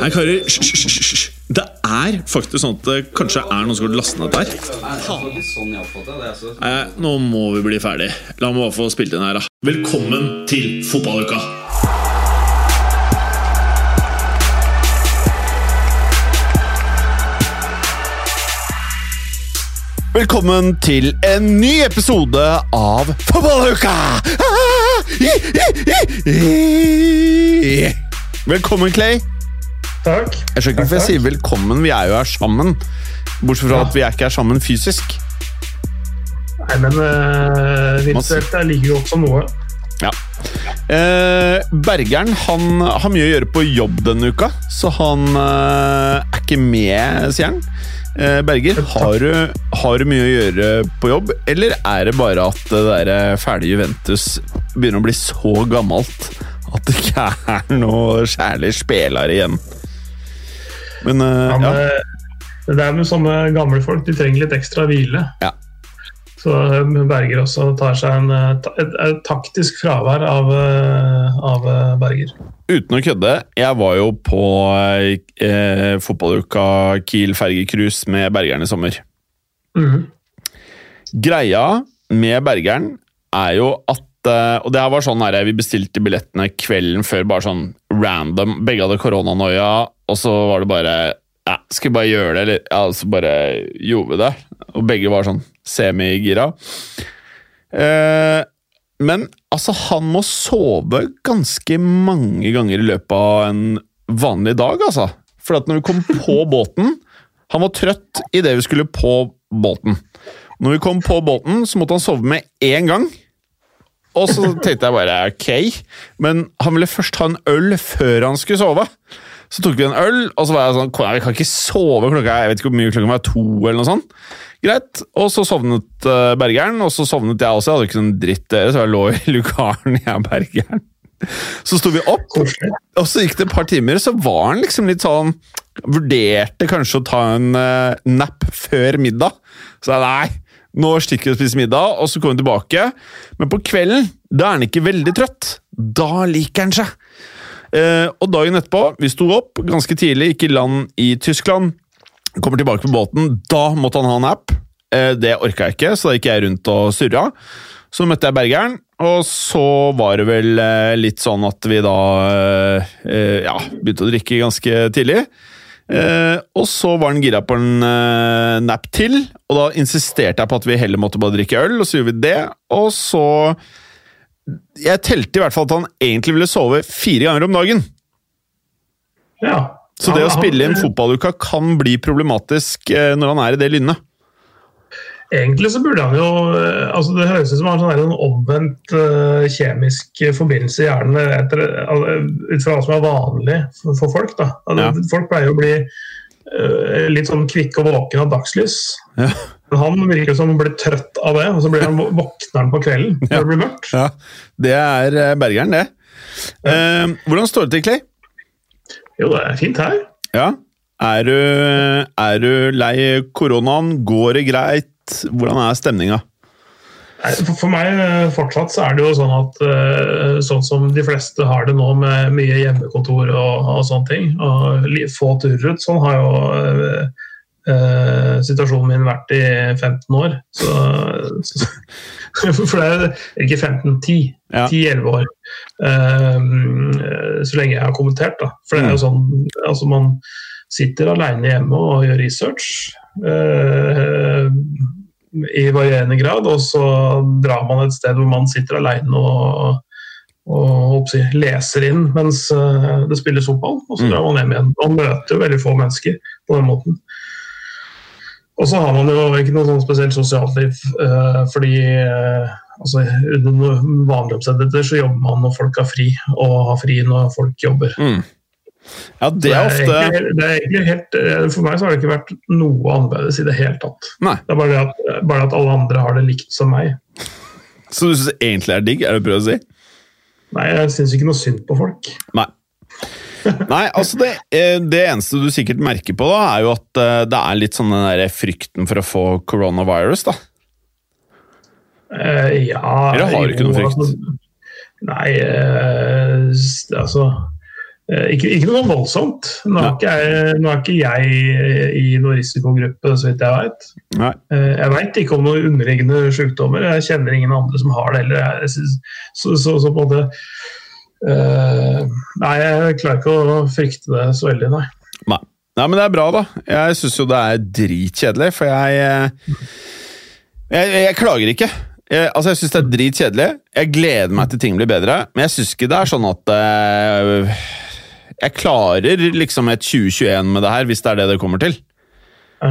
Nei, karer, hysj. Det er faktisk sånn at det kanskje er noen som har lastet ned der. Nei, nå må vi bli ferdig. La meg bare få spilt inn her, da. Velkommen til fotballuka! Velkommen til en ny episode av Fotballuka! Velkommen, Clay. Takk. Jeg skjønner ikke hvorfor jeg sier velkommen. Vi er jo her sammen. Bortsett fra at vi er ikke her sammen fysisk. Nei, men uh, virtuelt der ligger jo også noe. Ja. Eh, Bergeren han har mye å gjøre på jobb denne uka, så han eh, er ikke med, sier han. Eh, Berger, har du, har du mye å gjøre på jobb, eller er det bare at det der ferdige fæle Juventus begynner å bli så gammelt at det ikke er noe særlig spelere igjen? Men eh, men ja. eh, Det er med sånne gamle folk, de trenger litt ekstra hvile. Ja. Så eh, Berger også tar seg en, et, et, et taktisk fravær av, eh, av eh, Berger. Uten å kødde, jeg var jo på eh, fotballuka Kiel fergecruise med Bergeren i sommer. Mm. Greia med Bergeren er jo at eh, Og det her var sånn her, vi bestilte billettene kvelden før, bare sånn random. Begge hadde koronanoia, og så var det bare ja, Skal vi bare gjøre det, eller? Ja, så bare gjorde vi det. Og begge var sånn semigira. Eh, men altså, han må sove ganske mange ganger i løpet av en vanlig dag, altså. For at når vi kom på båten Han var trøtt idet vi skulle på båten. Når vi kom på båten, så måtte han sove med én gang. Og så tenkte jeg bare ok, men han ville først ha en øl før han skulle sove. Så tok vi en øl, og så var jeg sånn "Kona, Vi kan ikke sove klokka jeg vet ikke hvor mye klokka var, to eller noe sånt. Greit. Og så sovnet eh, Bergeren, og så sovnet jeg også. Jeg hadde ikke noen dritt dere, så jeg lå i lugaren, jeg og Bergeren. Så sto vi opp, og så gikk det et par timer, så var han liksom litt sånn Vurderte kanskje å ta en uh, nap før middag. Så jeg nei, nå stikker vi og spiser middag, og så kommer vi tilbake. Men på kvelden, da er han ikke veldig trøtt. Da liker han seg. Eh, og dagen etterpå, vi sto opp ganske tidlig, gikk i land i Tyskland. Kommer tilbake på båten, da måtte han ha en Eh, det orka jeg ikke, så da gikk jeg rundt og surra. Så møtte jeg Bergeren, og så var det vel eh, litt sånn at vi da ja, begynte å drikke ganske tidlig. Eh, og så var han gira på en eh, nap til, og da insisterte jeg på at vi heller måtte bare drikke øl, og så gjorde vi det. Og så Jeg telte i hvert fall at han egentlig ville sove fire ganger om dagen. Ja. Så det å spille inn fotballuka kan bli problematisk eh, når han er i det lynnet. Egentlig så burde han jo eh, altså Det høres ut som han har sånn en omvendt eh, kjemisk forbindelse i hjernen etter, ut fra hva som er vanlig for, folk. da. Altså. Folk pleier å bli litt sånn kvikke og våken av dagslys. Ja. Han virker som han blir trøtt av det, og så blir han, våkner han på kvelden når Ja. det blir mørkt. Ja, det er eh, Bergeren, det. Eh, hvordan står det til, Clay? Jo, det er fint her. Ja. Er du, er du lei koronaen? Går det greit? Hvordan er stemninga? For, for meg eh, fortsatt så er det jo sånn at eh, sånn som de fleste har det nå med mye hjemmekontor og, og sånne ting, og få turer ut, sånn har jo eh, situasjonen min vært i 15 år. Så, så, for det er ikke 15, 10. Ja. 10-11 år. Eh, så lenge jeg har kommentert, da. For det er jo sånn altså Man sitter alene hjemme og gjør research. eh, i varierende grad, og så drar man et sted hvor man sitter alene og, og jeg, leser inn mens eh, det spilles fotball, og så Mm. drar man hjem igjen. Man møter jo veldig få mennesker på den måten. Og så har man jo ikke noe sånn spesielt sosialt liv, eh, fordi eh, altså, under vanlige omstendigheter så jobber man når folk har fri, og har fri når folk jobber. Mm. Ja, det er ofte egentlig, det er egentlig helt, eh, For meg så har det ikke vært noe annerledes i det hele tatt. Nei. Det er bare det at, bare at alle andre har det likt som meg. Så du syns egentlig er digg? Er det du prøver å si? Nei, jeg syns ikke noe synd på folk. Nei. Nei, altså det, eh, det eneste du sikkert merker på, da, er jo at eh, det er litt sånn den der frykten for å få coronavirus, da. Uh, ja Eller har du ikke noe frykt? altså, Nei, uh, altså ikke, ikke noe voldsomt. Nå er, ikke jeg, nå er ikke jeg i noen risikogruppe, så vidt jeg veit. Jeg veit ikke om noen underliggende sykdommer. Jeg kjenner ingen andre som har det heller. Så, så, så på en måte eh, Nei, jeg klarer ikke å frykte det så veldig, nei. Nei. Nei, men det er bra, da. Jeg syns jo det er dritkjedelig, for jeg eh, Jeg, jeg klager ikke. Jeg, altså, jeg syns det er dritkjedelig. Jeg gleder meg til ting blir bedre, men jeg syns ikke det er sånn at uh, Jeg klarer liksom et 2021 med det her, hvis det er det det kommer til. Ja.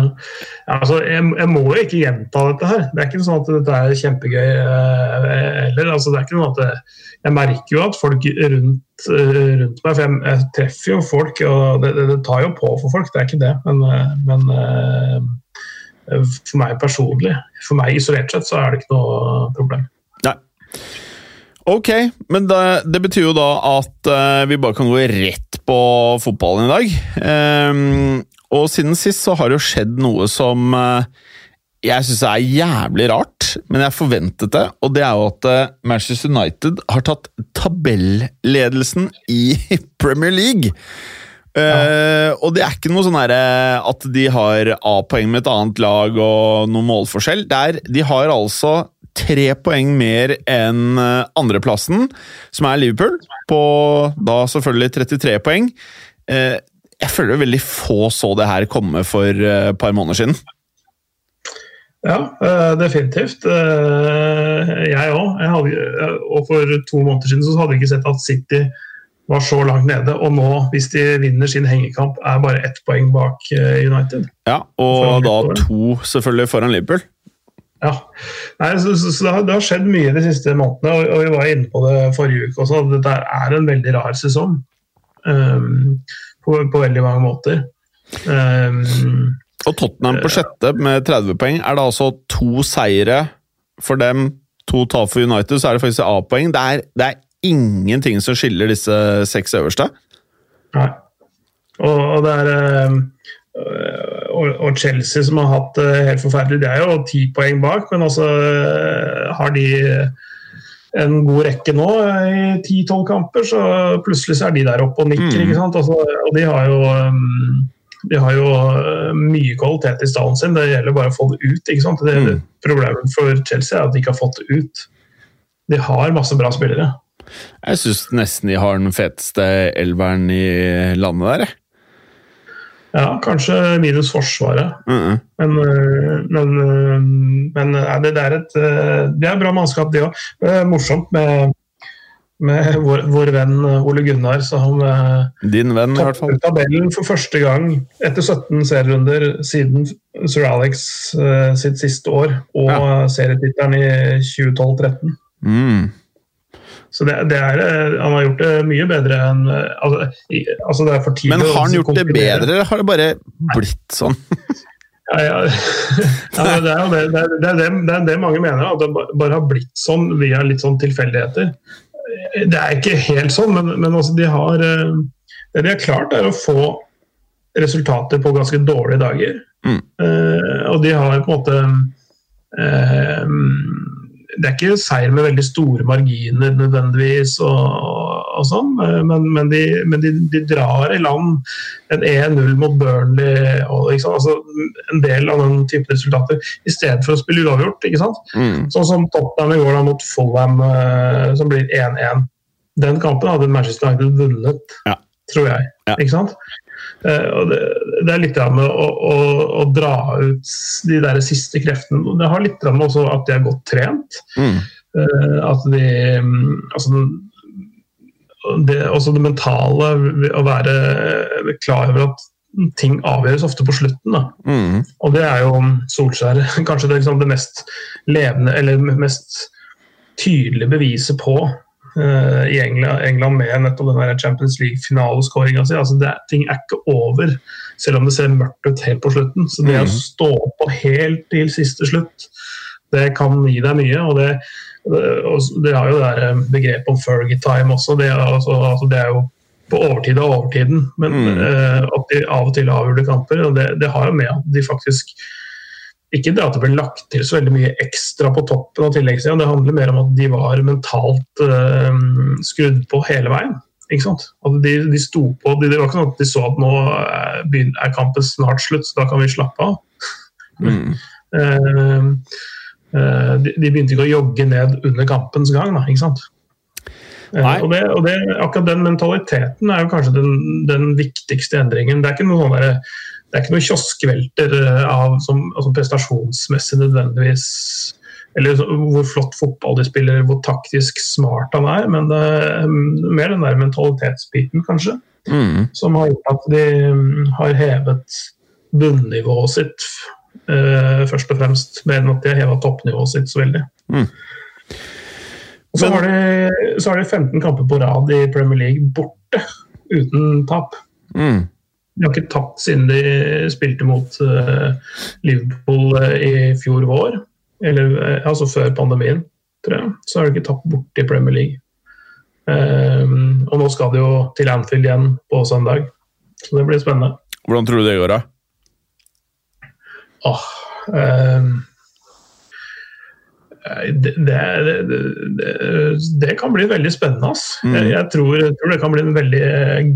Altså, jeg, jeg må jo ikke gjenta dette her. Det er ikke sånn at dette er kjempegøy eh, heller. Altså, det er ikke noe at jeg, merker jo at folk rundt, eh, rundt meg For jeg, jeg treffer jo folk, og det, det, det tar jo på for folk, det er ikke det. Men, eh, men for meg personlig, for meg isolert sett, så er det ikke noe problem. Nei. Ok, men det, det betyr jo da at vi bare kan gå rett på fotballen i dag. Ehm, og siden sist så har det jo skjedd noe som eh, jeg syns er jævlig rart, men jeg forventet det. Og det er jo at eh, Manchester United har tatt tabelledelsen i Premier League. Eh, og det er ikke noe sånn at de har A-poeng med et annet lag og noe målforskjell. Det er, de har altså tre poeng mer enn andreplassen, som er Liverpool, på da selvfølgelig 33 poeng. Eh, jeg føler veldig få så det her komme for eh, et par måneder siden. Ja, eh, definitivt. Eh, Jeg òg. Og for to måneder siden så hadde jeg ikke sett at City var så langt nede. Og nå, hvis de vinner sin hengekamp, er bare ett poeng bak eh, United. Ja, Og da to selvfølgelig foran Liverpool. Ja. Nei, så, så, så det, har, det har skjedd mye de siste månedene, og, og vi var inne på det forrige uke også. Dette er en veldig rar sesong um, på, på veldig mange måter. Um, Og Tottenham på sjette med 30 poeng. Er det altså to seire for dem, to tap for United, så er det faktisk A-poeng. Det, det er ingenting som skiller disse seks øverste. Nei. Og, og det er um, og, og Chelsea som har hatt det helt forferdelig, det er jo ti poeng bak, men altså uh, har de en god rekke nå i ti-tolv kamper, så plutselig så er de der oppe og nikker. Mm. ikke sant? Altså, og de har jo um, de har jo uh, mye kvalitet i stallen sin, det gjelder bare å få det ut. ikke sant? Det, Mm. det Problemet for Chelsea er at de ikke har fått det ut. De har masse bra spillere. Jeg syns nesten de har den feteste elveren i landet der. jeg. Ja, kanskje minus Forsvaret. Mhm. Men, øh, men, øh, men ja, det, det er et Det er bra mannskap, det òg. Morsomt med, med vår, vår venn Ole Gunnar, som Din venn, i hvert fall. tabellen for første gang etter 17 serierunder siden Sir Alex sitt siste år og Ja. serietittelen i 2012-13. Mm. Så det, det er, øh, han har gjort det mye bedre enn øh, altså, altså det er for tidlig Men har han gjort det bedre, eller har det bare blitt sånn? Ja, ja. ja, det er jo det, det, er, det, det, er det mange mener, at det bare har blitt sånn via litt sånn tilfeldigheter. Det er ikke helt sånn, men, men altså de har eh, Det de har klart, er å få resultater på ganske dårlige dager. Mm. Eh, og de har på en måte eh, Det er ikke seier med veldig store marginer nødvendigvis, og, og sånn, eh, men, men, de, men de, de drar i land en 1-0 mot Burnley og sant? Altså, en del av den type resultater, i stedet for å spille uavgjort. ikke sant? Mm. Sånn som Tottenham i går da, mot Fulham, eh, som blir 1-1. Den kampen hadde Manchester United vunnet, Ja. tror jeg. Ja. ikke sant? Eh, og det, det er litt med å, å, å dra ut de der siste kreftene. Det har litt med også at de er godt trent. Mm. Eh, at de mm, altså, det, også det mentale, å være klar over at ting avgjøres ofte på slutten. Mm. Og det er jo Solskjær kanskje det, liksom, det mest levende, eller mest tydelige beviset på. Eh, i England, England med nettopp den der Champions League-finaleskåringa si. Altså, det ting er ikke over, selv om det ser mørkt ut helt på slutten. Så det å Mhm. stå på helt til siste slutt, det kan gi deg mye. og det det- har jo det der eh, begrepet om Fergie time også. Det er, altså, altså, det er jo på overtid av overtiden, men Mm. uh, at de av og til avgjorde kamper. og det, det har jo med at de faktisk ikke det at det ble lagt til så veldig mye ekstra på toppen av tilleggssida, det handler mer om at de var mentalt eh, skrudd på hele veien. Ikke sant? At de, de sto på, de, Det var ikke sånn at de så at nå er, er kampen snart slutt, så da kan vi slappe av. Mm. Eh, eh, de, de begynte ikke å jogge ned under kampens gang. Da, ikke sant? Eh, Nei. og det, og det, akkurat den mentaliteten er jo kanskje den, den viktigste endringen. Det er ikke noe sånn derre det er ikke noen kioskvelter eh, av, som, altså prestasjonsmessig nødvendigvis Eller så, hvor flott fotball de spiller, hvor taktisk smart han er. Men det er mm, mer den der mentalitetsbiten, kanskje, Mm. som har gjort at de mm, har hevet bunnivået sitt eh, først og fremst, mer enn at de har heva toppnivået sitt så veldig. Mm. Så har, de, så har de 15 kamper på rad i Premier League borte, uten tap. Mm. De har ikke tapt siden de spilte mot eh, Liverpool eh, i fjor vår, eller eh, altså før pandemien, tror jeg. Så har de ikke tapt borte i Premier League. Ehm, og nå skal de jo til Anfield igjen på søndag, så det blir spennende. Hvordan tror du det går, da? Åh, eh, det, det, det, det, kan bli veldig spennende. Mm. Jeg, tror, jeg tror det kan bli en veldig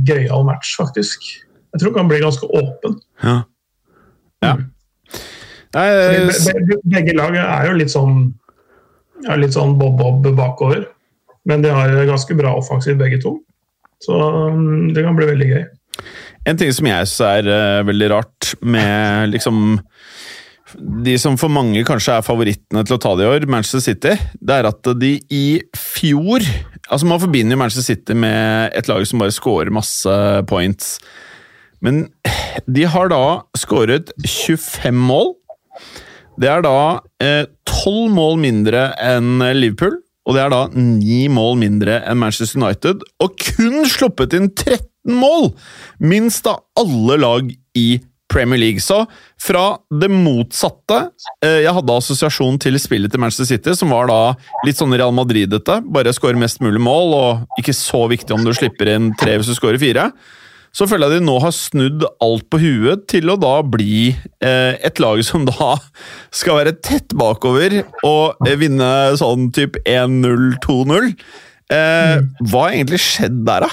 gøyal match, faktisk. Jeg tror den kan bli ganske åpen. Ja. ja. Nei, Fordi s- be- be- Begge lag er jo litt sånn er litt sånn bob-bob bakover. Men de har ganske bra offensiv begge to. Så um, det kan bli veldig gøy. En ting som jeg syns er uh, veldig rart med liksom De som for mange kanskje er favorittene til å ta det i år, Manchester City, det er at de i fjor Altså Man forbinder jo Manchester City med et lag som bare scorer masse points. Men de har da skåret 25 mål. Det er da eh, 12 mål mindre enn Liverpool. Og det er da ni mål mindre enn Manchester United, og kun sluppet inn 13 mål! Minst av alle lag i Premier League. Så fra det motsatte eh, Jeg hadde assosiasjon til spillet til Manchester City, som var da litt sånn Real Madrid-ete. Bare skåre mest mulig mål, og ikke så viktig om du slipper inn tre hvis du skårer fire. Så føler jeg de nå har snudd alt på huet til å da bli eh, et lag som da skal være tett bakover og eh, vinne sånn typ 1-0-2-0. Eh, hva har egentlig skjedd der, da?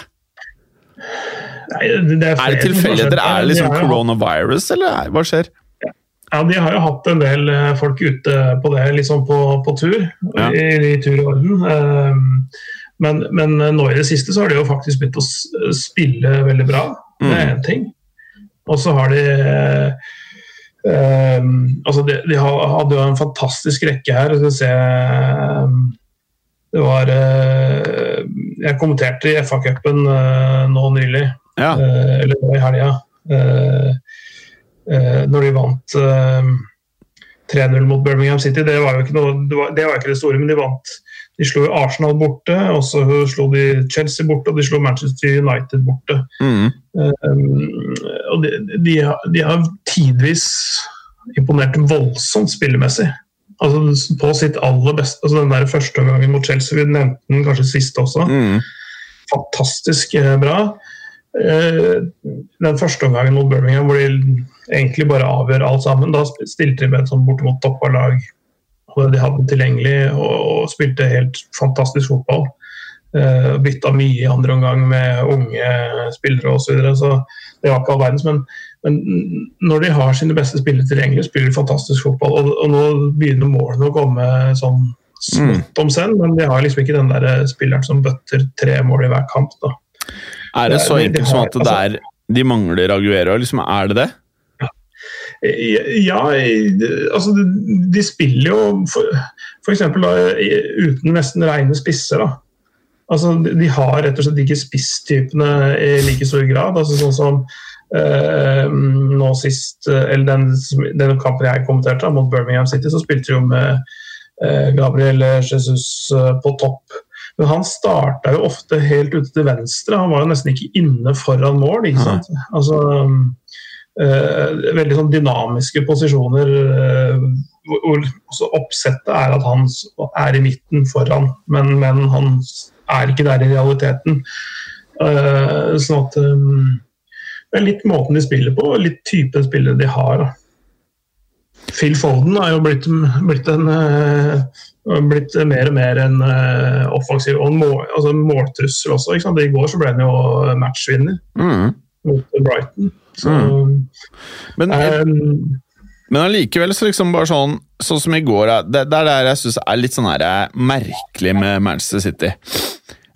Nei, det er, Er det tilfeldigheter? Er det liksom coronavirus, eller er- hva skjer? Ja, De har jo hatt en del eh, folk ute på det, liksom på, på tur. Ja. I, I tur og orden. Um, men, men nå i det siste så har de jo faktisk begynt å spille veldig bra. Det er én ting. Og så har de eh, um, altså de, de hadde jo en fantastisk rekke her. Skal vi se um, Det var eh, Jeg kommenterte i FA-cupen eh, nå nylig. Ja. Eh, eller nå i helga. Eh, eh, når de vant eh, 3-0 mot Birmingham City. Det var jo ikke, noe, det var, det var ikke det store, men de vant. De slo Arsenal borte, og så slo de Chelsea borte, og de slo Manchester United borte. Mm. Um, og de, de, har, de har tidvis imponert voldsomt spillemessig. Altså På sitt aller beste. altså Den der første omgangen mot Chelsea, vi nevnte den kanskje siste også Mm. fantastisk eh, bra. Eh, Den første omgangen mot Birmingham hvor de egentlig bare avgjør alt sammen, da stilte de med et sånn bortimot toppa lag og de hadde tilgjengelig og, og spilte helt fantastisk fotball. Uh, Bytta mye i andre omgang med unge spillere osv. Så, videre, så det var ikke all verdens. Men, men når de har sine beste spillere tilgjengelig, spiller de fantastisk fotball. Og, og nå begynner målene å komme sånn smått om senn, men de har liksom ikke den der spilleren som bøtter tre mål i hver kamp. da. Er det så enkelt som at det er, de mangler Aguero? Liksom, er det det? Ja, altså de, spiller jo da, uten nesten rene spisser. da. Altså, de, har rett og slett ikke spisstypene i like stor grad. altså Sånn som eh, nå sist, eh, eller den, den kampen jeg kommenterte mot Birmingham City, så spilte de jo med eh, Gabriel Jesus på topp. Men han starta jo ofte helt ute til venstre. Han var jo nesten ikke inne foran mål. ikke sant? Altså, veldig sånn dynamiske posisjoner. eh, hvor- oppsettet er at han er i midten foran, men, men han er ikke der i realiteten. Eh, sånn at eh, Det er litt måten de spiller på, og litt typen spillere de har. da. Phil Foden er jo blitt, blitt, en, eh, blitt mer og mer en eh, offensiv og en mål, altså måltrussel også. I går så ble han jo matchvinner Mm. mot Brighton. Så, Men, eh, men allikevel så liksom bare sånn Sånn som i går, det, det er der jeg syns er litt sånn her eh, merkelig med Manchester City.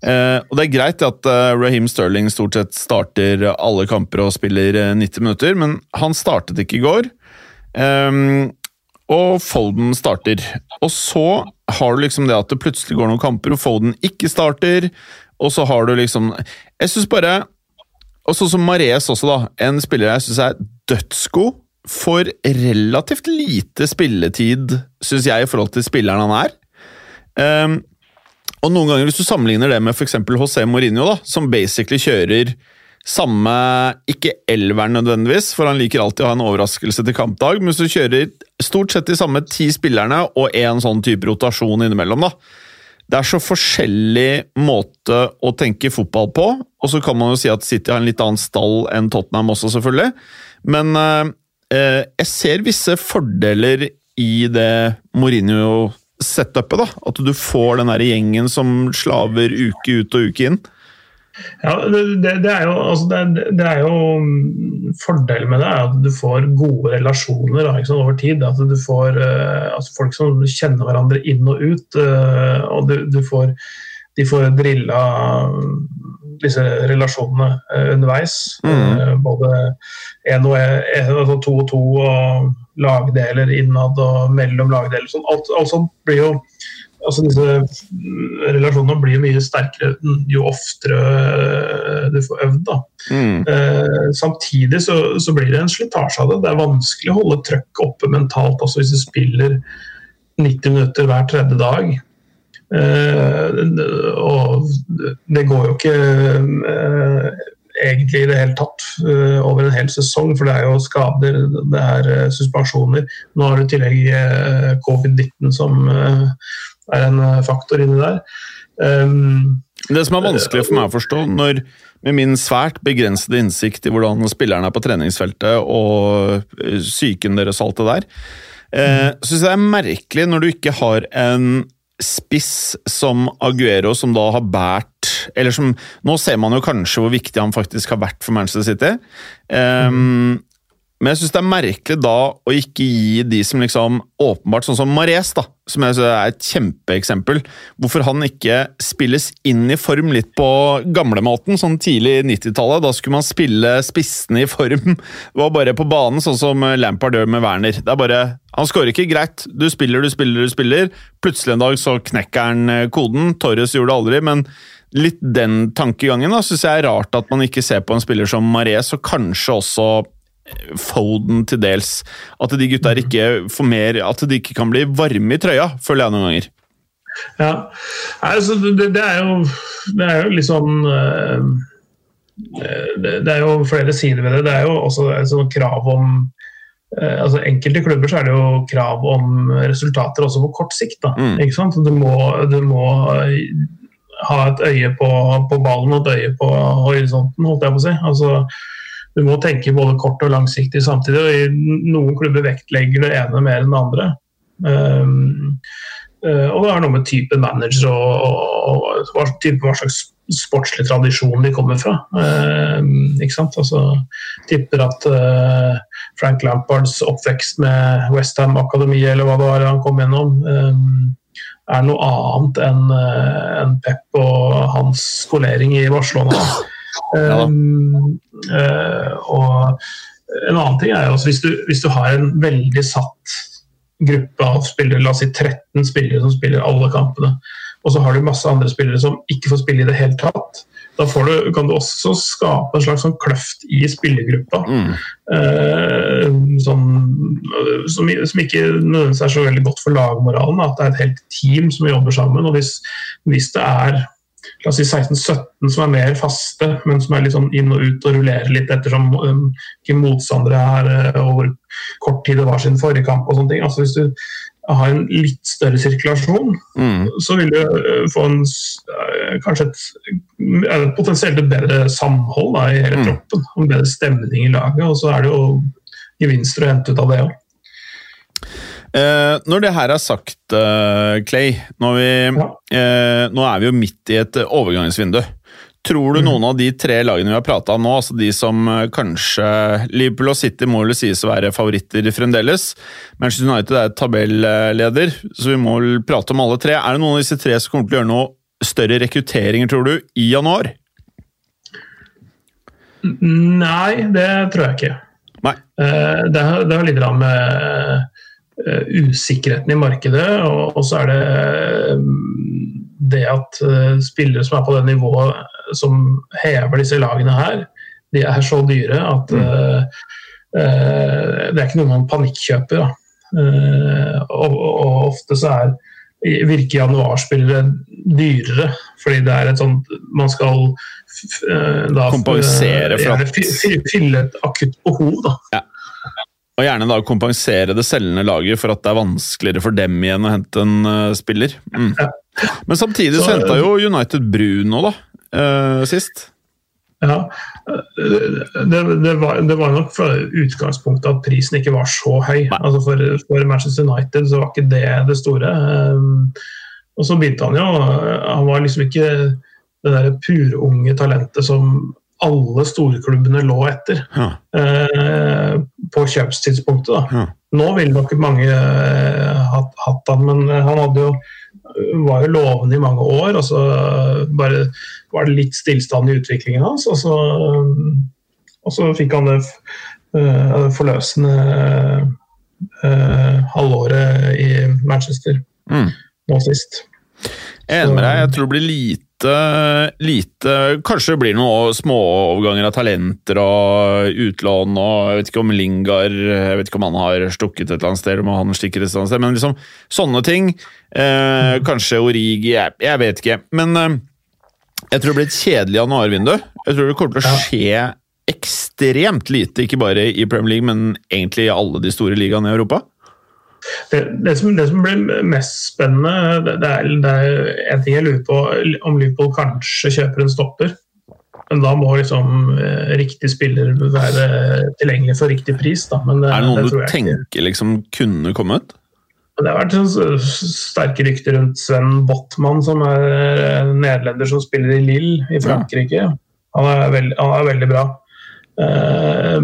Eh, og Det er greit at eh, Raheem Sterling stort sett starter alle kamper og spiller eh, 90 minutter, men han startet ikke i går. Ehm, og Foden starter. Og så har du liksom det at det plutselig går noen kamper og Foden ikke starter, og så har du liksom Jeg syns bare Og sånn som Mares også, da. En spiller jeg syns er dødsgod. For relativt lite spilletid, syns jeg, i forhold til spilleren han er. Um, og noen ganger, hvis du sammenligner det med f.eks. José Mourinho, da, som basically kjører samme Ikke elveren nødvendigvis, for han liker alltid å ha en overraskelse til kampdag, men hvis du kjører stort sett de samme ti spillerne og en sånn type rotasjon innimellom, da. Det er så forskjellig måte å tenke fotball på, og så kan man jo si at City har en litt annen stall enn Tottenham også, selvfølgelig. Men eh, eh, jeg ser visse fordeler i det Mourinho-setupet. da, At du får den der gjengen som slaver uke ut og uke inn. Ja, det, det, er jo, altså det, det er jo mm, Fordelen med det er at du får gode relasjoner da, sant, over tid. At du får uh, altså folk som kjenner hverandre inn og ut. Uh, og du, du får, de får drilla disse relasjonene uh, underveis. Mm. Både én og én, altså to og to, og lagdeler innad og mellom lagdeler. Sånn, alt, alt sånt blir jo altså disse mm, relasjonene blir mye sterkere jo oftere eh, du får øvd. da. Mm. Eh, samtidig så, så blir det en slitasje av det. Det er vanskelig å holde trøkket oppe mentalt også hvis du spiller 90 minutter hver tredje dag. Eh, og det går jo ikke eh, egentlig i det hele tatt eh, over en hel sesong, for det er jo skader, det er eh, suspensjoner. Nå har du i tillegg eh, covid-19 som er en eh, faktor inni der. Um, Det som er vanskelig for meg å forstå, når, med min svært begrensede innsikt i hvordan spillerne er på treningsfeltet og eh, psyken deres og alt det der, eh, syns jeg det er merkelig når du ikke har en spiss som Aguero, som da har båret Eller som Nå ser man jo kanskje hvor viktig han faktisk har vært for Manchester City. Um, men jeg syns det er merkelig da å ikke gi de som liksom åpenbart, sånn som Mares, da, som jeg synes er et kjempeeksempel, hvorfor han ikke spilles inn i form litt på gamlemåten, sånn tidlig 90-tallet. Da skulle man spille spissene i form. Det var bare på banen, sånn som Lampard gjør med Werner. Det er bare, Han skårer ikke greit. Du spiller, du spiller, du spiller. Plutselig en dag så knekker han eh, koden. Torres gjorde det aldri, men litt den tankegangen da, syns jeg er rart at man ikke ser på en spiller som Mares, og kanskje også Foden til dels. At de gutta ikke får mer At de ikke kan bli varme i trøya, føler jeg noen ganger. Ja, altså, det, det, er jo, det er jo litt sånn eh, det, det er jo flere sider ved det. Det er jo også et sånt krav om eh, altså Enkelte klubber så er det jo krav om resultater også på kort sikt. Da, Mm. ikke sant? Du må, du må eh, ha et øye på, på ballen og et øye på horisonten, holdt jeg på å si. Altså, du må tenke både kort og langsiktig samtidig. og i Noen klubber vektlegger det ene mer enn det andre. Um, og det er noe med type manager og, og, og type, hva slags sportslig tradisjon de kommer fra. Um, ikke sant? Altså, tipper at uh, Frank Lampards oppvekst med Westham Akademi eller hva det var han kom gjennom, um, er noe annet enn uh, enn Pep og hans skolering i Barcelona. Ja. Um, uh, og en annen ting er også hvis du, hvis du har en veldig satt gruppe av spillere, la oss si 13 spillere som spiller alle kampene, og så har du masse andre spillere som ikke får spille i det hele tatt, da får du, kan du også skape en slags sånn kløft i spillergruppa. Mm. Eh, sånn, som, som ikke nødvendigvis er så veldig godt for lagmoralen. At det er et helt team som jobber sammen. og Hvis, hvis det er la oss si 16-17 som er mer faste, men som er litt sånn inn og ut og rullerer litt ettersom um, hvilke motstandere er uh, og hvor kort tid det var siden forrige kamp. og sånne ting. Altså Hvis du har en litt større sirkulasjon, Mm. så vil du uh, få en, uh, kanskje et, potensielt et bedre samhold da, i hele Mm. troppen. En bedre stemning i laget. Og så er det jo gevinster å hente ut av det òg. Eh, når det her er sagt, eh, Clay vi, eh, nå er vi jo midt i et eh, overgangsvindu. Tror du noen av de tre lagene vi har prata om nå, altså de som eh, kanskje Liverpool og City må vel sies å være favoritter fremdeles. Manchester United er tabelleder, så vi må vel prate om alle tre. Er det noen av disse tre som kommer til å gjøre noe større rekrutteringer, tror du, i januar? Nei, det tror jeg ikke. Nei. Eh, Det det har litt med usikkerheten i markedet, og, så er det eh, det at eh, spillere som er på det nivået som hever disse lagene her, de er så dyre at eh, eh, det er ikke noe man panikkjøper. Eh, og, og ofte så er virker januarspillere dyrere, fordi det er et sånt Man skal eh, da Kompensere for at- fy- fy- Fylle et akutt behov, da. Og gjerne da kompensere det selgende laget for at det er vanskeligere for dem igjen å hente en uh, spiller. Mm. Men samtidig så Så- henta jo United Bruno, da, uh, sist. Ja, det, det, var, det var nok fra utgangspunktet at prisen ikke var så høy. Altså for, for Manchester United så var ikke det det store. Um, og så begynte han jo Han var liksom ikke det der purunge talentet som alle storklubbene lå etter Ja. eh, på kjøpstidspunktet. Ja. Nå ville nok mange eh, hatt, hatt han, men han hadde jo var jo lovende i mange år, og så bare var det litt stillstand i utviklingen hans. Og så, og så fikk han det eh, forløsende eh, halvåret i Manchester Mm. nå sist. Enig med deg. Jeg tror det blir lite, lite Kanskje det blir noen småoverganger av talenter og utlån og Jeg vet ikke om Lingard Jeg vet ikke om han har stukket et eller annet sted, om han stikker et eller annet sted, men liksom sånne ting. Eh, kanskje Origi jeg, jeg vet ikke. Men eh, jeg tror det blir et kjedelig januarvindu. Jeg tror det kommer til å skje ekstremt lite, ikke bare i Premier League, men egentlig i alle de store ligaene i Europa. Det, det, som, det som blir mest spennende, det, det, er, det er en ting jeg lurer på om Liverpool kanskje kjøper en stopper. Men da må liksom eh, riktig spiller være tilgjengelig for riktig pris. Da. Men, Er det noen det du tenker liksom kunne kommet? Det har vært sånn sterke rykter rundt Sven Botman, som er en nederlender som spiller i Lille i Frankrike. Han er, veld, han er veldig bra. Eh,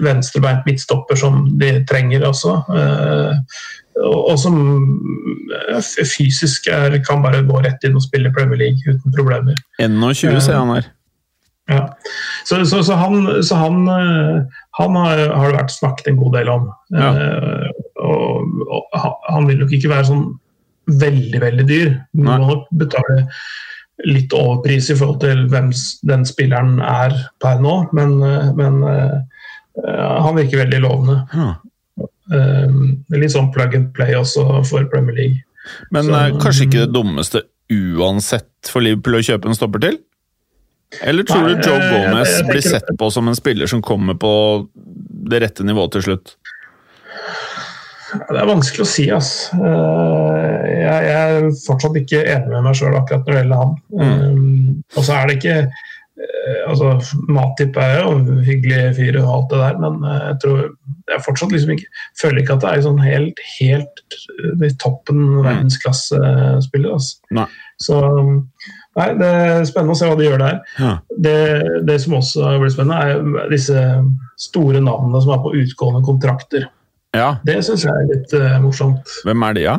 venstrebeint midtstopper som de trenger også. Eh, og, som eh, fysisk er, kan bare gå rett inn og spille Premier League uten problemer. 21, ser han her. Ja. Så, så, så han, så han, eh, han har, har det vært snakket en god del om. Ja. Eh, og, og han- vil nok ikke være sånn veldig, veldig dyr. Du Nei. må nok betale litt overpris i forhold til hvem den spilleren er per nå, men, eh, men eh, eh, han virker veldig lovende. Eh, litt sånn plug and play også for Premier League. Men Så- kanskje ikke det dummeste uansett for Liverpool å kjøpe en stopper til? Eller tror Nei, du Joe Gomez blir sett på som en spiller som kommer på det rette nivået til slutt? Det er vanskelig å si. Eh, Jeg, er fortsatt ikke enig med meg sjøl akkurat når det gjelder han. Mm. Og så er det ikke eh, altså, Matip er jo en hyggelig fyr og alt det der, men eh, jeg tror jeg fortsatt liksom ikke føler ikke at det er sånn helt, helt eh, i toppen verdensklassespiller. Altså. Så nei, det er spennende å se hva de gjør der. Ja. Det, det som også blir spennende, er disse store navnene som er på utgående kontrakter. Ja. Det syns jeg er litt uh, morsomt. Hvem er de, da?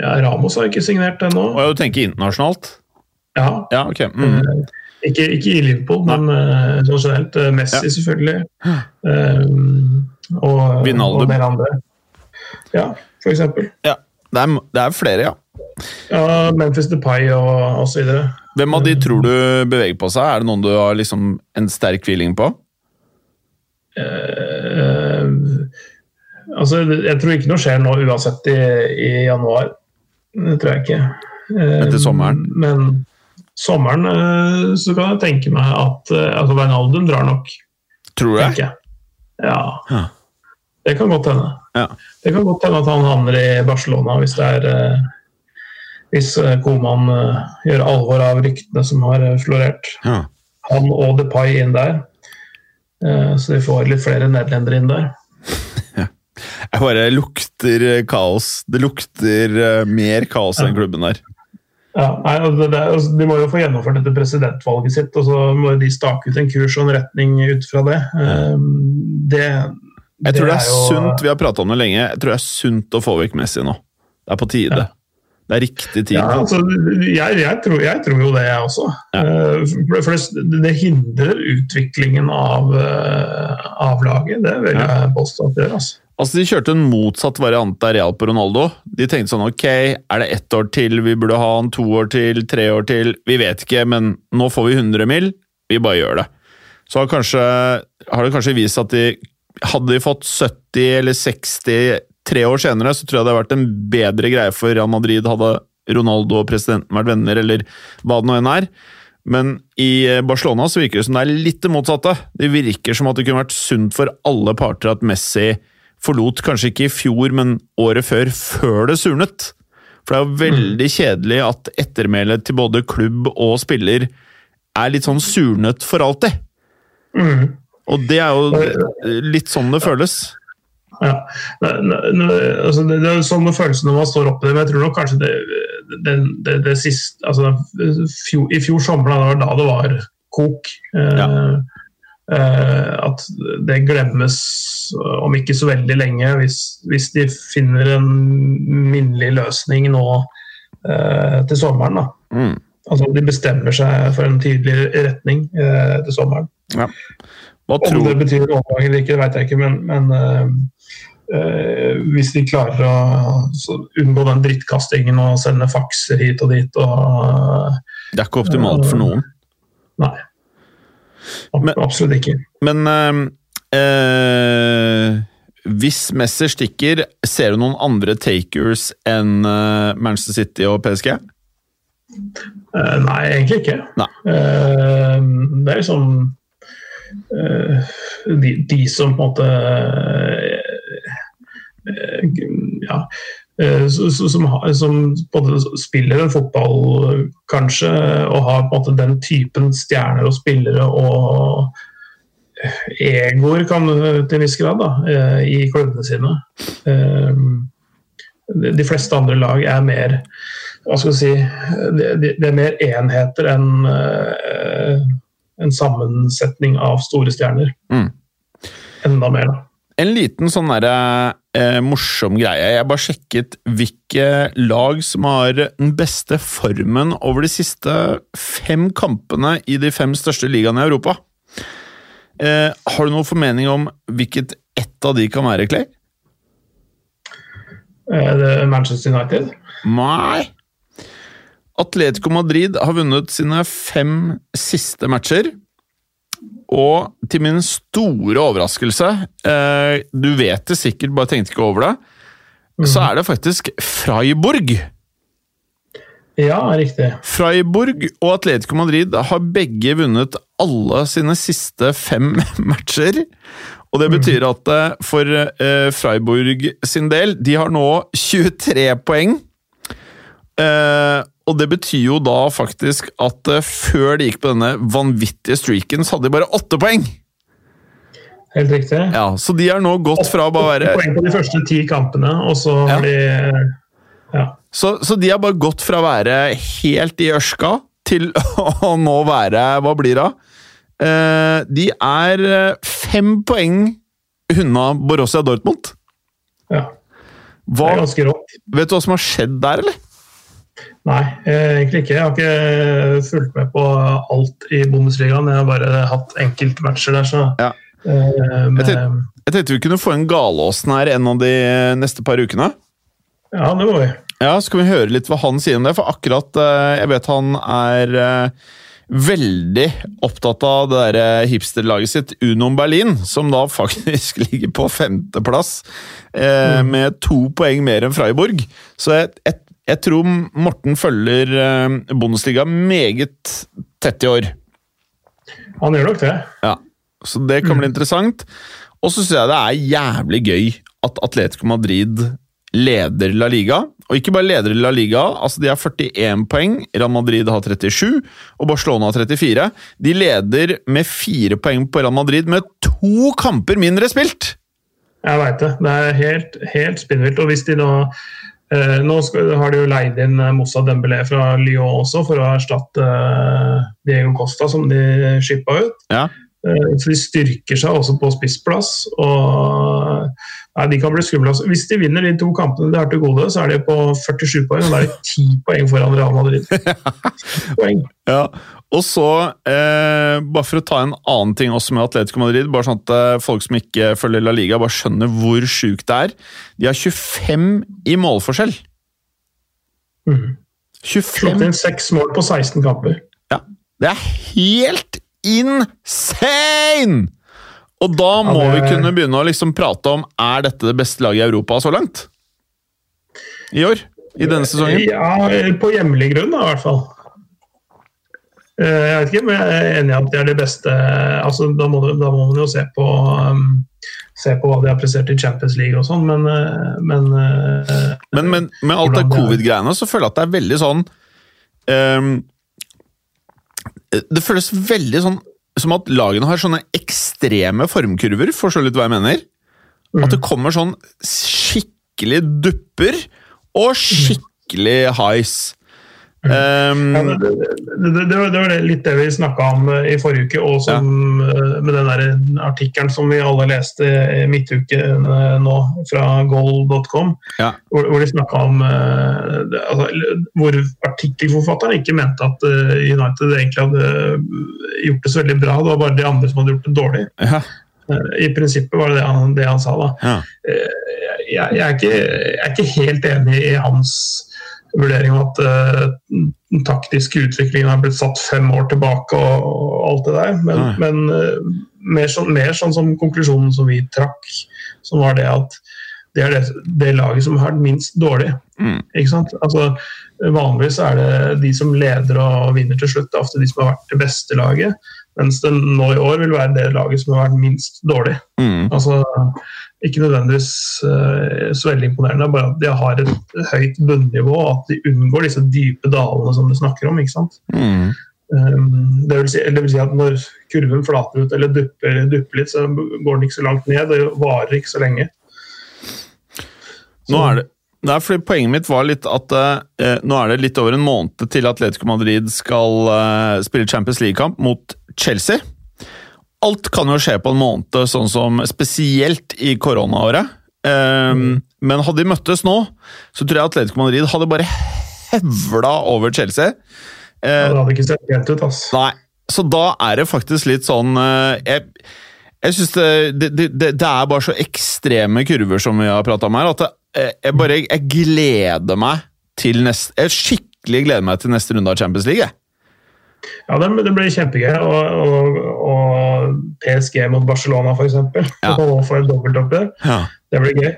Ja, Ramos har ikke signert ennå. Og jeg tenker internasjonalt. Ja. Ja, okay. Mm. Eh, Ikke, ikke i Liverpool, men uh, generelt. Messi, Ja. selvfølgelig. Um, og, og en del andre. Ja, for eksempel. Ja. Det er, det er flere, ja. Ja, Memphis Depay og, videre. Hvem av de tror du beveger på seg? Er det noen du har liksom en sterk feeling på? Eh, altså, jeg tror ikke noe skjer nå uansett i, i januar. Det tror jeg ikke. Eh, Etter sommeren? Men sommeren eh, så kan jeg tenke meg at eh, altså Wijnaldum drar nok, Tror det? jeg. Ja. Ja. Det kan godt hende. Ja. Det kan godt hende at han havner i Barcelona hvis det er hvis Koman gjør alvor av ryktene som har florert. Ja. Han og Depay inn der. Eh, Så de får litt flere nederlendere inn der. Jeg bare lukter eh, kaos. Det lukter eh, mer kaos enn klubben der. Ja, nei, altså, det, er- altså, de må jo få gjennomført dette presidentvalget sitt, og så må de stake ut en kurs og en retning ut fra det. Eh, Det, Jeg tror det er jo- sunt, vi har prata om det lenge, jeg tror det er sunt å få vekk Messi nå. Det er på tide. Det er riktig tid. Ja, altså, jeg, jeg, tror, jeg tror jo det, jeg også. Ja. Eh, For, for det, det hindrer utviklingen av, eh, av laget. Det vil jeg påstå at det gjør. Altså. Altså, De kjørte en motsatt variant av Real på Ronaldo. De tenkte sånn ok, er det ett år til, vi burde ha han to år til, tre år til, vi vet ikke, men nå får vi 100 mil, vi bare gjør det. Så har, kanskje, har det kanskje vist at de hadde de fått 70 eller 60 tre år senere, så tror jeg det hadde vært en bedre greie for Real Madrid hadde Ronaldo og presidenten vært venner, eller hva det nå enn er. Men i Barcelona så virker det som det er litt det motsatte. Det virker som at det kunne vært sunt for alle parter at Messi forlot kanskje ikke i fjor, men året før, før det surnet. For det er jo veldig kjedelig at ettermælet til både klubb og spiller er litt sånn surnet for alltid. Mm. Og det er jo litt sånn det føles. Ja. Altså det, er sånn det føles når man står oppi det, men jeg tror nok kanskje det, det, det, det siste altså, fjor, I fjor sommer, da, da det var kok. Eh, eh, at det glemmes om ikke så veldig lenge, hvis, hvis de finner en minnelig løsning nå eh, til sommeren. da. Mm. Altså De bestemmer seg for en tydelig retning eh, til sommeren. Hva Om det betyr overgang eller ikke, det vet jeg ikke, men, men eh, eh, hvis de klarer å så, unngå den drittkastingen og sende fakser hit og dit og Det er ikke optimalt for noen. Nei. Men- Absolutt ikke. Men øh, hvis Messi stikker, ser du noen andre takers enn eh, Manchester City og PSG? Nei, egentlig ikke. Nei. Det er liksom de, de som på en måte Ja. Eh, Som, som både spiller en fotball, kanskje, og har på en måte den typen stjerner og spillere og egoer, kan til en viss grad, da, eh, i klubbene sine. Eh, De fleste andre lag er mer hva skal vi si, det, er mer enheter enn en sammensetning av store stjerner. Mm. Enda mer, da. En liten sånn derre eh, morsom greie. Jeg bare sjekket hvilke lag som har den beste formen over de siste fem kampene i de fem største ligaene i Europa. Eh, har du noen formening om hvilket ett av de kan være, Clay? Eh, det er Manchester United. Nei. Atletico Madrid har vunnet sine fem siste matcher. Og til min store overraskelse, eh, du vet det sikkert, bare tenkte ikke over det, så er det faktisk Freiburg. Ja, riktig. Freiburg og Atletico Madrid har begge vunnet alle sine siste fem matcher. Og det betyr at eh, for eh, Freiburg sin del, de har nå 23 poeng. Eh, og det betyr jo da faktisk at eh, før de gikk på denne vanvittige streaken, så hadde de bare åtte poeng! Helt riktig. Ja, Så de har nå gått fra å bare være Poeng på de første ti kampene, og så har de ja. Så, så de har bare gått fra å være helt i ørska til å nå være Hva blir det? Eh, de er eh, fem poeng unna Borussia Dortmund. ja. Det er ganske rått. vet du hva som har skjedd der, eller? Nei, eh, egentlig ikke. Jeg har ikke fulgt med på alt i Bundesligaen. Jeg har bare hatt enkeltmatcher der, så Ja. eh, Jeg Jeg tenkte vi kunne få en Galåsen her en av de neste par ukene. Ja, det må vi. Ja, Så kan vi høre litt hva han sier om det? For akkurat eh, Jeg vet han er eh, veldig opptatt av det der eh, hipsterlaget sitt Unom Berlin, som da faktisk ligger på femteplass eh, med to poeng mer enn Freiburg. Så jeg, jeg, jeg tror Morten følger eh, Bundesliga meget tett i år. Han gjør nok det. Ja, Så det kan bli interessant. Og så syns jeg det er jævlig gøy at Atletico Madrid leder La Liga. Og ikke bare leder La Liga, altså de har 41 poeng, Real Madrid har 37 og Barcelona har 34. De leder med fire poeng på Real Madrid med to kamper mindre spilt! Jeg veit det. Det er helt, helt spinnvilt. Og hvis de nå Nå skal, har de jo leid inn eh, Moussa Dembélé fra Lyon også for å erstatte eh, Diego Costa, som de shippa ut. Ja. Eh, Så de styrker seg også på spissplass. og nei, De kan bli skumle. Hvis de vinner de to kampene de har til gode, så er de på 47 poeng. og Da er de 10 poeng foran Real Madrid. Poeng. Ja, og så, eh, bare for å ta en annen ting også med Atletico Madrid, bare sånn at eh, folk som ikke følger La Liga, bare skjønner hvor sjukt det er. De har 25 i målforskjell. Mm. 25 Slått inn seks mål på 16 kamper. Ja, det er helt insane! Og da må Ja, det- vi kunne begynne å liksom prate om er dette det beste laget i Europa så langt. I år. I denne sesongen. Ja, på hjemlig grunn, da, i hvert fall. Eh, Jeg vet ikke, men jeg er enig i at de er det beste altså, da, må, da må man jo se på um, Se på hva de har prestert i Champions League og sånn, men, eh, men eh, Men, men med alt det det covid-greiene så føler jeg at det er veldig sånn um, Det føles veldig sånn som at lagene har sånne ekstreme formkurver, forstår du litt hva jeg mener? At det kommer sånn skikkelig dupper og skikkelig highs. Ehm, Ja, det, det, det, det, var, det var litt det vi snakka om eh, i forrige uke, og som, eh, med den der artikkelen som vi alle leste i midtuke eh, nå, fra goal.com, Ja. hvor, hvor de snakka om eh, altså, Hvor artikkelforfatteren ikke mente at eh, United egentlig hadde eh, gjort det så veldig bra, det var bare de andre som hadde gjort det dårlig. ja, Eh, I prinsippet var det det han, det han sa. da ja. jeg, jeg, er ikke, jeg er ikke helt enig i hans vurdering om at eh, den taktiske utviklingen har blitt satt fem år tilbake og, og alt det der. Men, men eh, mer, sånn, mer sånn som konklusjonen som vi trakk, som var det at det er det, det laget som har vært minst dårlig. Mm. Ikke sant? Altså, vanligvis er det de som leder og vinner til slutt. Det er ofte de som har vært det beste laget. Mens det nå i år vil være det laget som har vært minst dårlig. Mm. Altså, ikke nødvendigvis eh, så veldig imponerende, bare at de har et høyt bunnivå, og at de unngår disse dype dalene som du snakker om. ikke sant? Mm. Um, det, vil si, det vil si at når kurven flater ut eller dupper, dupper litt, så går den ikke så langt ned. Det varer ikke så lenge. Nå er det Nei, fordi Poenget mitt var litt at eh, nå er det litt over en måned til Atletico Madrid skal eh, spille Champions League-kamp mot Chelsea. Alt kan jo skje på en måned, sånn som spesielt i koronaåret. Eh, Men hadde de møttes nå, så tror jeg Atletico Madrid hadde bare hevla over Chelsea. Eh, Det hadde ikke sett pent ut. ass. Nei, så da er det faktisk litt sånn uh, Jeg, jeg syns det, det, det, det er bare så ekstreme kurver som vi har prata om her, at eh, jeg bare jeg gleder meg til neste Jeg skikkelig gleder meg til neste runde av Champions League. jeg. Ja, det, det blir kjempegøy. Og, og, og PSG mot Barcelona, f.eks. Ja. Og få et dobbeltoppgjør. Ja. Det blir gøy.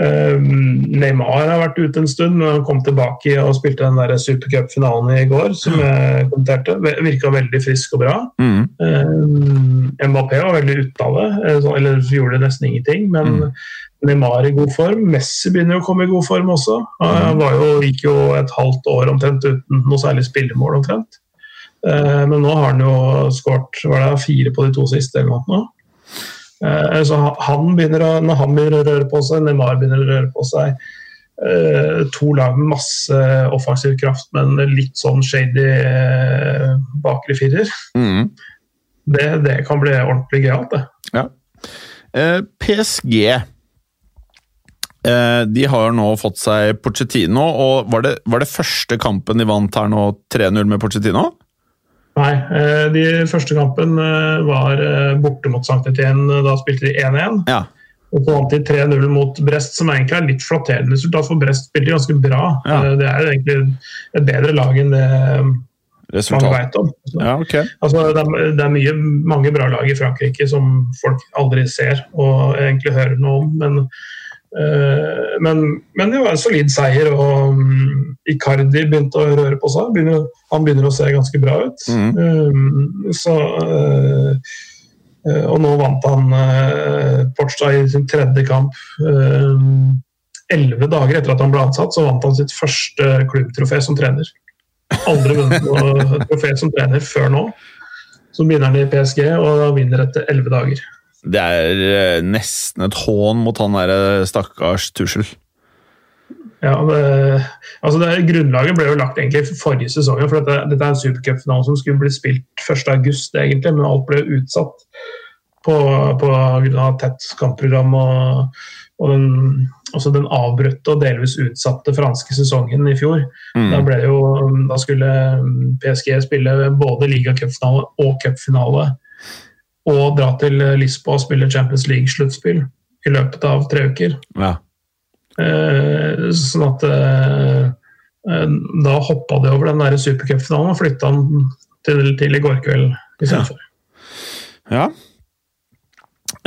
Um, Neymar har vært ute en stund, men han kom tilbake og spilte den der supercupfinalen i går, som jeg kommenterte. Virka veldig frisk og bra. Mm. Um, Mbappé var veldig ute av det, eh, eller gjorde nesten ingenting. Men Mm. Neymar i god form. Messi begynner jo å komme i god form også. Han var jo, gikk jo et halvt år omtrent uten noe særlig spillemål omtrent. Eh, Men nå har han jo skåret fire på de to siste eller noe. Eh, Så han begynner å, når han begynner å røre på seg, Neymar begynner å røre på seg eh, To lag med masse offensiv kraft, men litt sånn shady bakre firer. Mm. Det, det kan bli ordentlig gøyalt, det. Ja. Eh, PSG eh, De har nå fått seg Pochettino, og var det, var det første kampen de vant her nå 3-0 med Pochettino? Nei, eh, de første kampen eh, var eh, borte mot Sankt Etienne. Da spilte de 1-1. Ja. Og så vant de 3-0 mot Brest, som egentlig er litt flatterende resultat, for Brest spilte ganske bra. Ja. Det er egentlig et bedre lag enn det Resultat. vet om. Ja, okay. Altså, det, er, det er mye, mange bra lag i Frankrike som folk aldri ser og egentlig hører noe om. Men, men, men det var en solid seier, og um, Icardi begynte å røre på seg. Begynner, han begynner å se ganske bra ut. Mhm. Um, så, eh, eh, og nå vant han uh, i sin tredje kamp. Elleve dager etter at han ble ansatt, så vant han sitt første klubbtrofé som trener. Aldri vunnet noe trofé som trener før nå. Så begynner han i PSG, og vinner etter elleve dager. Det er eh, nesten et hån mot han derre stakkars Tussel. Ja, det, altså det, Grunnlaget ble jo lagt egentlig forrige sesong. for Dette, dette er en supercupfinale som skulle bli spilt 1.8, egentlig, men alt ble utsatt på, på grunn av tett kampprogram og, og den, også den avbrutte og delvis utsatte franske sesongen i fjor. Da, Mm. ble jo, da skulle PSG spille både ligacupfinale og cupfinale. Og dra til Lisboa og spille Champions League-sluttspill i løpet av tre uker. Ja. Eh, sånn at eh, eh, Da hoppa de over den der supercupfinalen og flytta den til, til i går kveld istedenfor. ja. ja.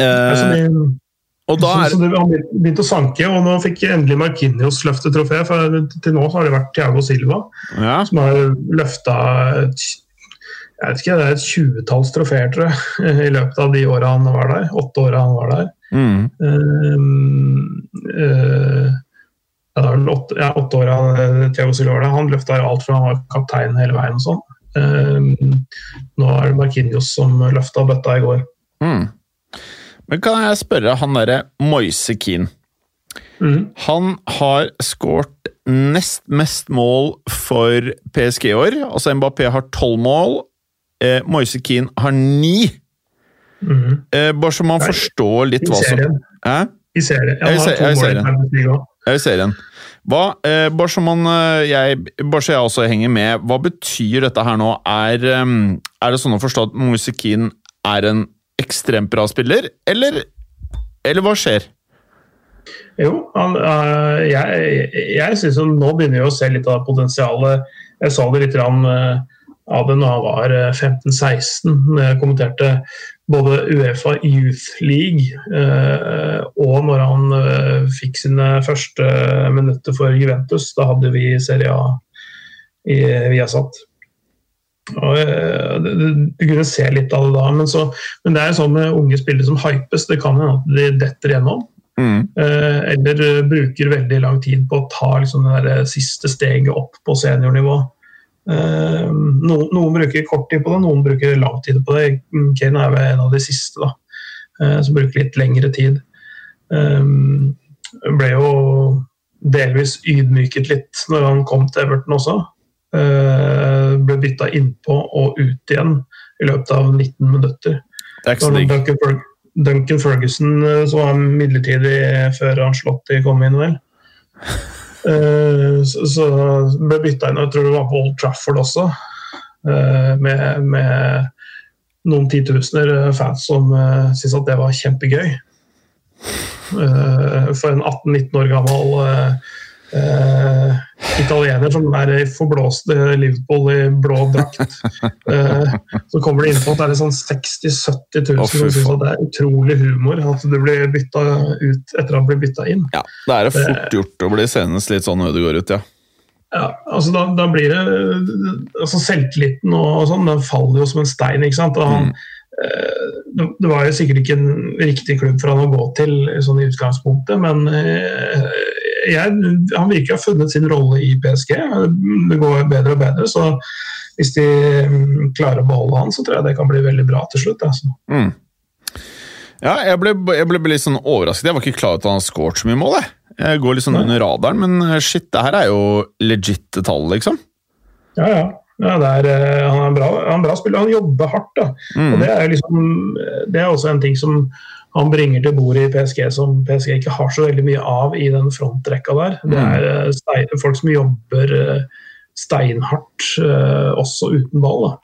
Eh, de- og da er så så han begynte- å sanke, og nå fikk endelig Markinios løftet trofé. For til nå har det vært Thiago Silva ja. som har løfta jeg vet ikke, det er et tjuetalls trofeer, tror jeg, i løpet av de åra han var der. Åtte åra han var der. Mm. Uh, uh, ja, åtte, ja, åtte åra eh, var der. Han løfta alt fra han var kaptein hele veien og sånn. Uh, nå er det Markinios som løfta bøtta i går. Mm. Men kan jeg spørre han derre Moise Keane? Mm. Han har skåret nest mest mål for PSG i år. Altså Mbappé har tolv mål. Eh, Moise Keane har ni. Mhm. Eh, bare så man Nei, forstår litt hva som. Hæ? I serien. Han har to mål i serien. Hva, eh, bare, så man, eh, jeg, bare så jeg også henger med, hva betyr dette her nå? Er, eh, er det sånn å forstå at Moise Keane er en ekstremt bra spiller, eller, eller hva skjer? Jo, han, øh, jeg, jeg syns nå begynner vi å se litt av potensialet. Jeg så det litt rann, øh, av det når han var øh, 15-16, når jeg kommenterte både Uefa Youth League øh, og når han øh, fikk sine første minutter for Juventus. Da hadde vi Serie A i Viasat. Og, Du kunne se litt av det da, men, så, men det er sånn med unge spillere som hypes. Det kan hende at de detter gjennom. Mm. Eh, eller eh, bruker veldig lang tid på å ta liksom, det siste steget opp på seniornivå. Eh, noen, noen bruker kort tid på det, noen bruker lang tid på det. Kane er vel en av de siste da, eh, som bruker litt lengre tid. Eh, ble jo delvis ydmyket litt når han kom til Everton også. Ble bytta innpå og ut igjen i løpet av 19 minutter. Er. Duncan, Duncan Ferguson, som var midlertidig før Ancelotti kom inn, vel. Eh, Så, ble bytta inn, og jeg tror det var på Old Trafford også, eh, med, med noen titusener fans som syntes at det var kjempegøy. Eh, For en 18-19 år gammel eh, eh, italiener som er i forblåste Liverpool i blå drakt. Uh, så kommer det innpå at det er sånn 60 000-70 000 oh, som syns at det er utrolig humor at du blir bytta ut etter å ha blitt bytta inn. Ja, da er det fort gjort å bli senest litt sånn Ødegaard ut, ja. Ja, altså da, da blir det altså Selvtilliten og sånn, den faller jo som en stein. ikke sant? Og han, mm det det var jo sikkert ikke en riktig klubb for han å gå til sånn i utgangspunktet, men eh, jeg, han virker å ha funnet sin rolle i PSG. Det går bedre og bedre, så hvis de mm, klarer å beholde han, så tror jeg det kan bli veldig bra til slutt. Altså. Mm. Ja, jeg ble, jeg ble litt sånn overrasket. Jeg var ikke klar over at han har scoret så mye mål. Jeg, jeg går litt sånn under radaren, men shit, det her er jo legit tall, liksom. Ja, ja. Ja er, eh, han er en bra, han er en bra spiller. Han jobber hardt. da. Og Mm. det er, liksom, det er også en ting som han bringer til bordet i PSG som PSG ikke har så veldig mye av i den frontrekka der. Det Mm. er eh, stein, folk som jobber eh, steinhardt eh, også uten ball. Da.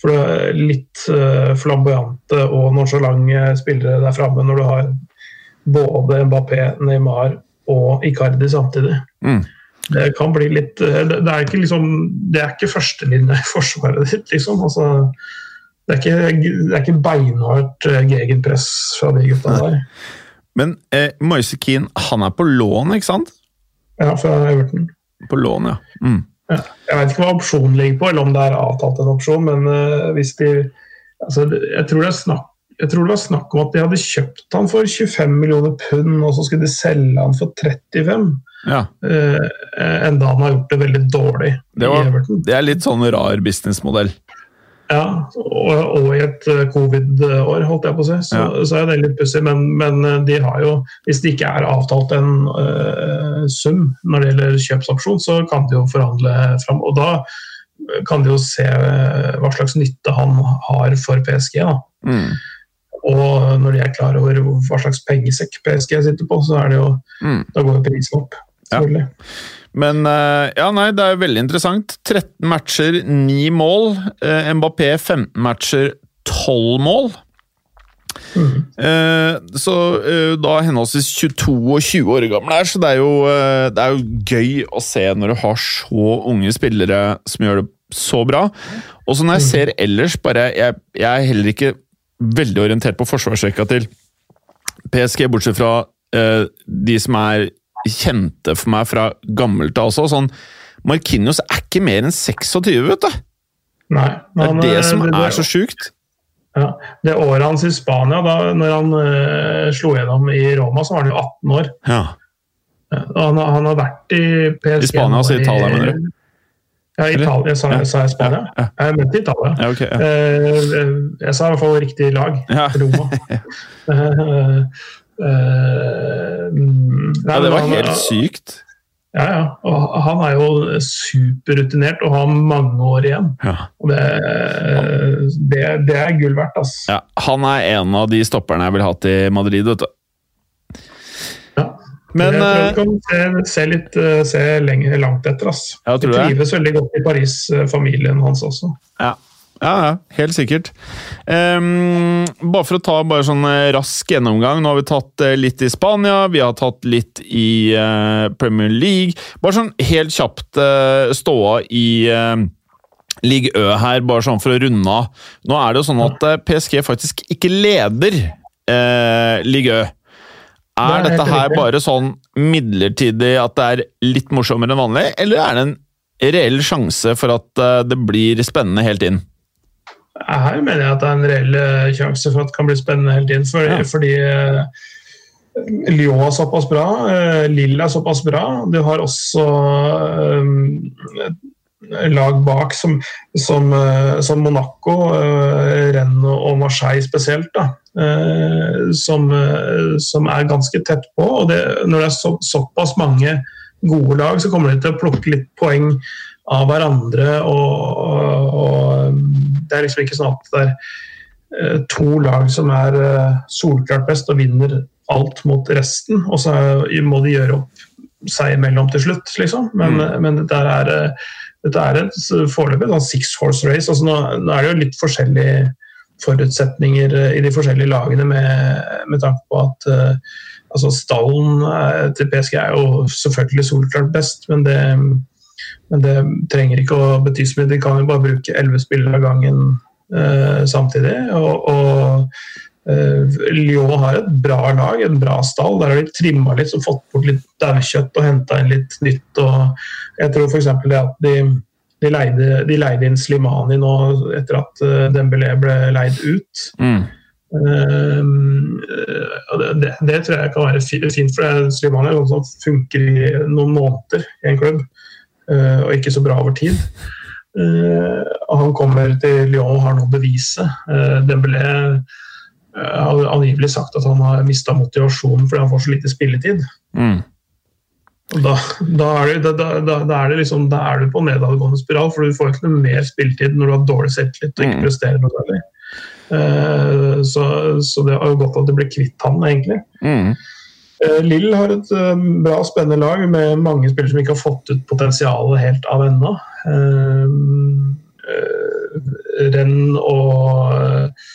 For det er litt eh, flamboyante og nonchalante spillere der framme når du har både Mbappé, Neymar og Icardi samtidig. Mm. Det kan bli litt eh, Det det er ikke liksom Det er ikke førstelinja i forsvaret ditt, liksom. Altså, det, er ikke, det er ikke beinhardt eh, gegenpress fra de gutta der. Men eh, Moise Keane, han er på lån, ikke sant? Ja, fra Everton. På lån, ja. Mm. Ja. Jeg vet ikke hva opsjonen ligger på, eller om det er avtalt en opsjon, men eh, hvis de altså, Jeg tror det er snakk jeg tror det var snakk om at de hadde kjøpt han for 25 millioner pund, og så skulle de selge han for 35. ja. Uh, enda han har gjort det veldig dårlig Det, i var, Everton. det er litt sånn rar businessmodell. Ja, og, og i et eh, covid-år, holdt jeg på å si. Så, Ja. så er det litt pussig. Men, men de har jo, hvis det ikke er avtalt en uh, sum når det gjelder kjøpsopsjon, så kan de jo forhandle fram. Og da kan de jo se eh, hva slags nytte han har for PSG. da. Mm. Og når de er klar over hva slags pengesekk PSG sitter på, så er det jo, Mm. da går jo prisen opp. selvfølgelig. Men eh, ja, nei, det er veldig interessant. 13 matcher, 9 mål. Eh, Mbappé 15 matcher, 12 mål. Eh, så eh, da henholdsvis 22 og 20 år gammel er, så det er, jo, eh, det er jo gøy å se når du har så unge spillere som gjør det så bra. Og så når jeg ser ellers, bare Jeg, jeg er heller ikke veldig orientert på forsvarsrekka til PSG, bortsett fra eh, de som er kjente for meg fra gammelt av også. Sånn, Markinios er ikke mer enn 26, vet du! Nei, Det er det eh, som det- er så sjukt. Ja, Det året hans i Spania, da når han uh, slo gjennom i Roma, så var han jo 18 år. Ja. Han, har- han har vært i PSG I Spania, altså Italia, mener du? Ja? Italia. Sa, Ja. sa jeg Spania? Ja, Jeg mente Italia. Ja, okay, Ja. Eh, jeg sa i hvert fall riktig lag. Ja. Roma. Eh, eh, ja, det var helt sykt. Ja, ja. Og han er jo superrutinert og har mange år igjen. Ja. Og det, det, det er gull verdt, altså. Ja, han er en av de stopperne jeg vil ha til Madrid, vet du. Men jeg tror vi du kan se, se litt eh, se lenge, langt etter. ass. Ja, tror det? trives veldig godt i Paris, eh, familien hans også. ja. Ja, ja, helt sikkert. Um, bare for å ta bare sånn eh, rask gjennomgang. Nå har vi tatt litt i Spania, vi har tatt litt i uh, Premier League. Bare sånn helt kjapt uh, ståa i uh, Ligue Ø her, bare sånn for å runde av. Nå er det jo sånn at PSG faktisk ikke leder uh, Ligue Ø. Er dette her bare sånn midlertidig at det er litt morsommere enn vanlig, eller er det en reell sjanse for at eh, det blir spennende helt inn? Her mener jeg at det er en reell eh, sjanse for at det kan bli spennende helt inn. For, Ja. Fordi eh, Lyon er såpass bra, Lille er såpass bra. Du har også lag bak som, som, eh, som Monaco, eh, Rennes og Marseille spesielt, da, eh, som, som er ganske tett på. og det, Når det er så, såpass mange gode lag, så kommer de til å plukke litt poeng av hverandre. Og, og, det er liksom ikke sånn at det er to lag som er solklart best og vinner alt mot resten, og så må de gjøre opp seg imellom til slutt, liksom. Men, men der er, dette er et foreløpig six horse race. Altså nå, nå er det jo litt forskjellige forutsetninger eh, i de forskjellige lagene med, med tanke på at uh, altså Stallen eh, til PSG er jo selvfølgelig solklart best, men det, men det trenger ikke å bety så mye. De kan jo bare bruke elleve spillere av gangen uh, samtidig. Og, og Lyon har et bra lag, en bra stall. Der har de trimma litt og fått bort litt daukjøtt og henta inn litt nytt. Og jeg tror f.eks. det at de, de, leide, de leide inn Slimani nå etter at eh, Dembélé ble leid ut. Mm. Eh, det, det, tror jeg kan være fint, for Slimani er noe som funker i noen måneder i en klubb, eh, og ikke så bra over tid. Eh, og han kommer til Lyon og har noe å bevise. Dembélé eh, har angivelig sagt at han har mista motivasjonen fordi han får så lite spilletid. Mm. Da, da, er det, da, da, er det liksom, da er du på nedadgående spiral, for du får ikke noe mer spilletid når du har dårlig selvtillit og ikke Mm. presterer noe særlig. Uh, så, så det er jo godt at du ble kvitt han, egentlig. Mm. Eh, Lill har et eh, bra, spennende lag med mange spillere som ikke har fått ut potensialet helt av ennå. Eh, eh, Renn og eh,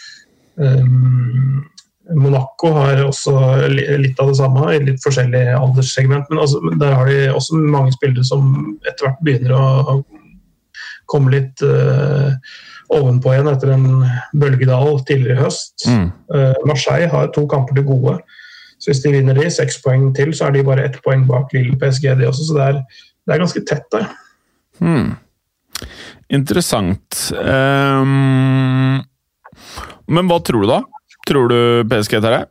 Monaco har også litt av det samme, i litt forskjellig alderssegment. Men altså, der har de også mange spillere som etter hvert begynner å komme litt uh, ovenpå igjen etter en bølgedal tidligere i høst. Mm. Uh, Marseille har to kamper til gode. Så hvis de vinner de, seks poeng til, så er de bare ett poeng bak Lille PSG, de også. Så det er, det er ganske tett der. Mm. Interessant. Um, men hva tror du, da? Tror du PSG tar det?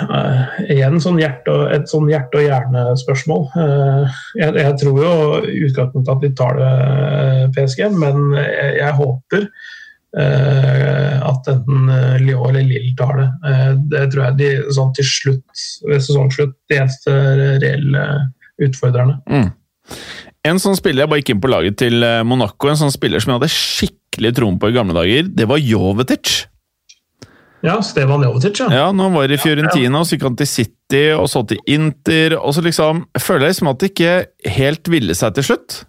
Uh, igjen sånn hjerte, et sånn hjerte- og hjerne-spørsmål. Uh, jeg, jeg, tror jo i utgangspunktet at de tar det, PSG, men jeg, jeg håper at enten Lyon eller Lille tar det. det tror jeg de, sånn til slutt, ved sesongslutt, de eneste reelle utfordrerne. Mm. En sånn spiller jeg bare gikk inn på laget til Monaco, en sånn spiller som jeg hadde skikkelig troen på i gamle dager, det var Jovetic. Ja, Stevan Jovetic, ja. ja nå var det i Fiorentina, og så gikk han til City, og så til Inter. og så liksom, Føler Jeg føler liksom at det ikke helt ville seg til slutt.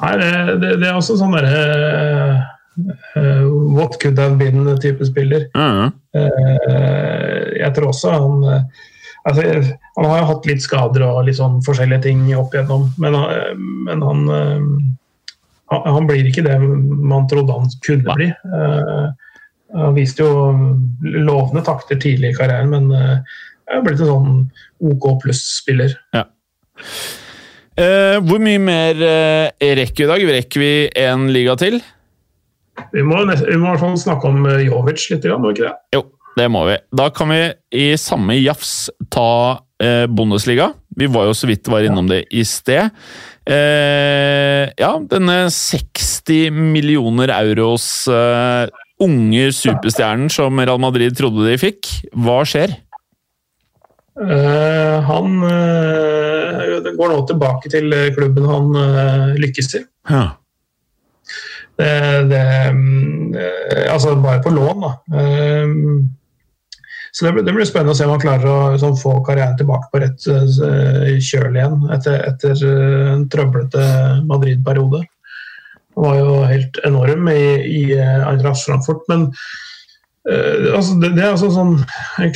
Nei, det, det, det er også sånn derre uh, What could have been-type spiller. Mm. Uh, jeg tror også han uh, altså, Han har jo hatt litt skader og litt sånn forskjellige ting opp igjennom, men, men han, han blir ikke det man trodde han kunne bli. Uh, han viste jo lovende takter tidlig i karrieren, men er blitt en sånn OK pluss-spiller. Ja. Hvor mye mer rekker vi i dag? Rekker vi én liga til? Vi må, vi må, i hvert fall snakke om Jovic litt, må vi ikke det? Jo, det må vi. Da kan vi i samme jafs ta eh, Bundesliga. Vi var jo så vidt var innom det i sted. ja, denne 60 millioner euros unge superstjernen som Real Madrid trodde de fikk. Hva skjer? Uh, han uh, går nå tilbake til klubben han uh, lykkes til. Ja. Det, det Altså bare på lån, da. Så det, det, blir spennende å se om han klarer å liksom, få karrieren tilbake på rett kjøl igjen etter, etter en trøblete Madrid-periode. Han var jo helt enorm i, i eh, Eintracht Frankfurt. Men uh, altså, det, det, er altså sånn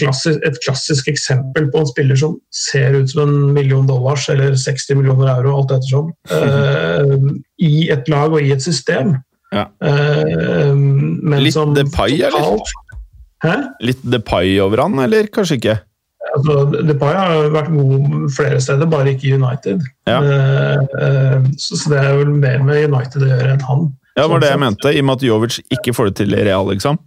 klassisk, et klassisk eksempel på en spiller som ser ut som en million dollars eller 60 millioner euro, alt ettersom, uh, i et lag og i et system. Ja. Uh, Litt Depay, eller? Hæ? Litt Depay over han, eller kanskje ikke? altså, Depay har vært god flere steder, bare ikke i United. Ja. Uh, så, så, det er vel mer med United å gjøre enn han. Ja, det var det jeg mente, i og med at Jovic ikke får det til i Real, liksom.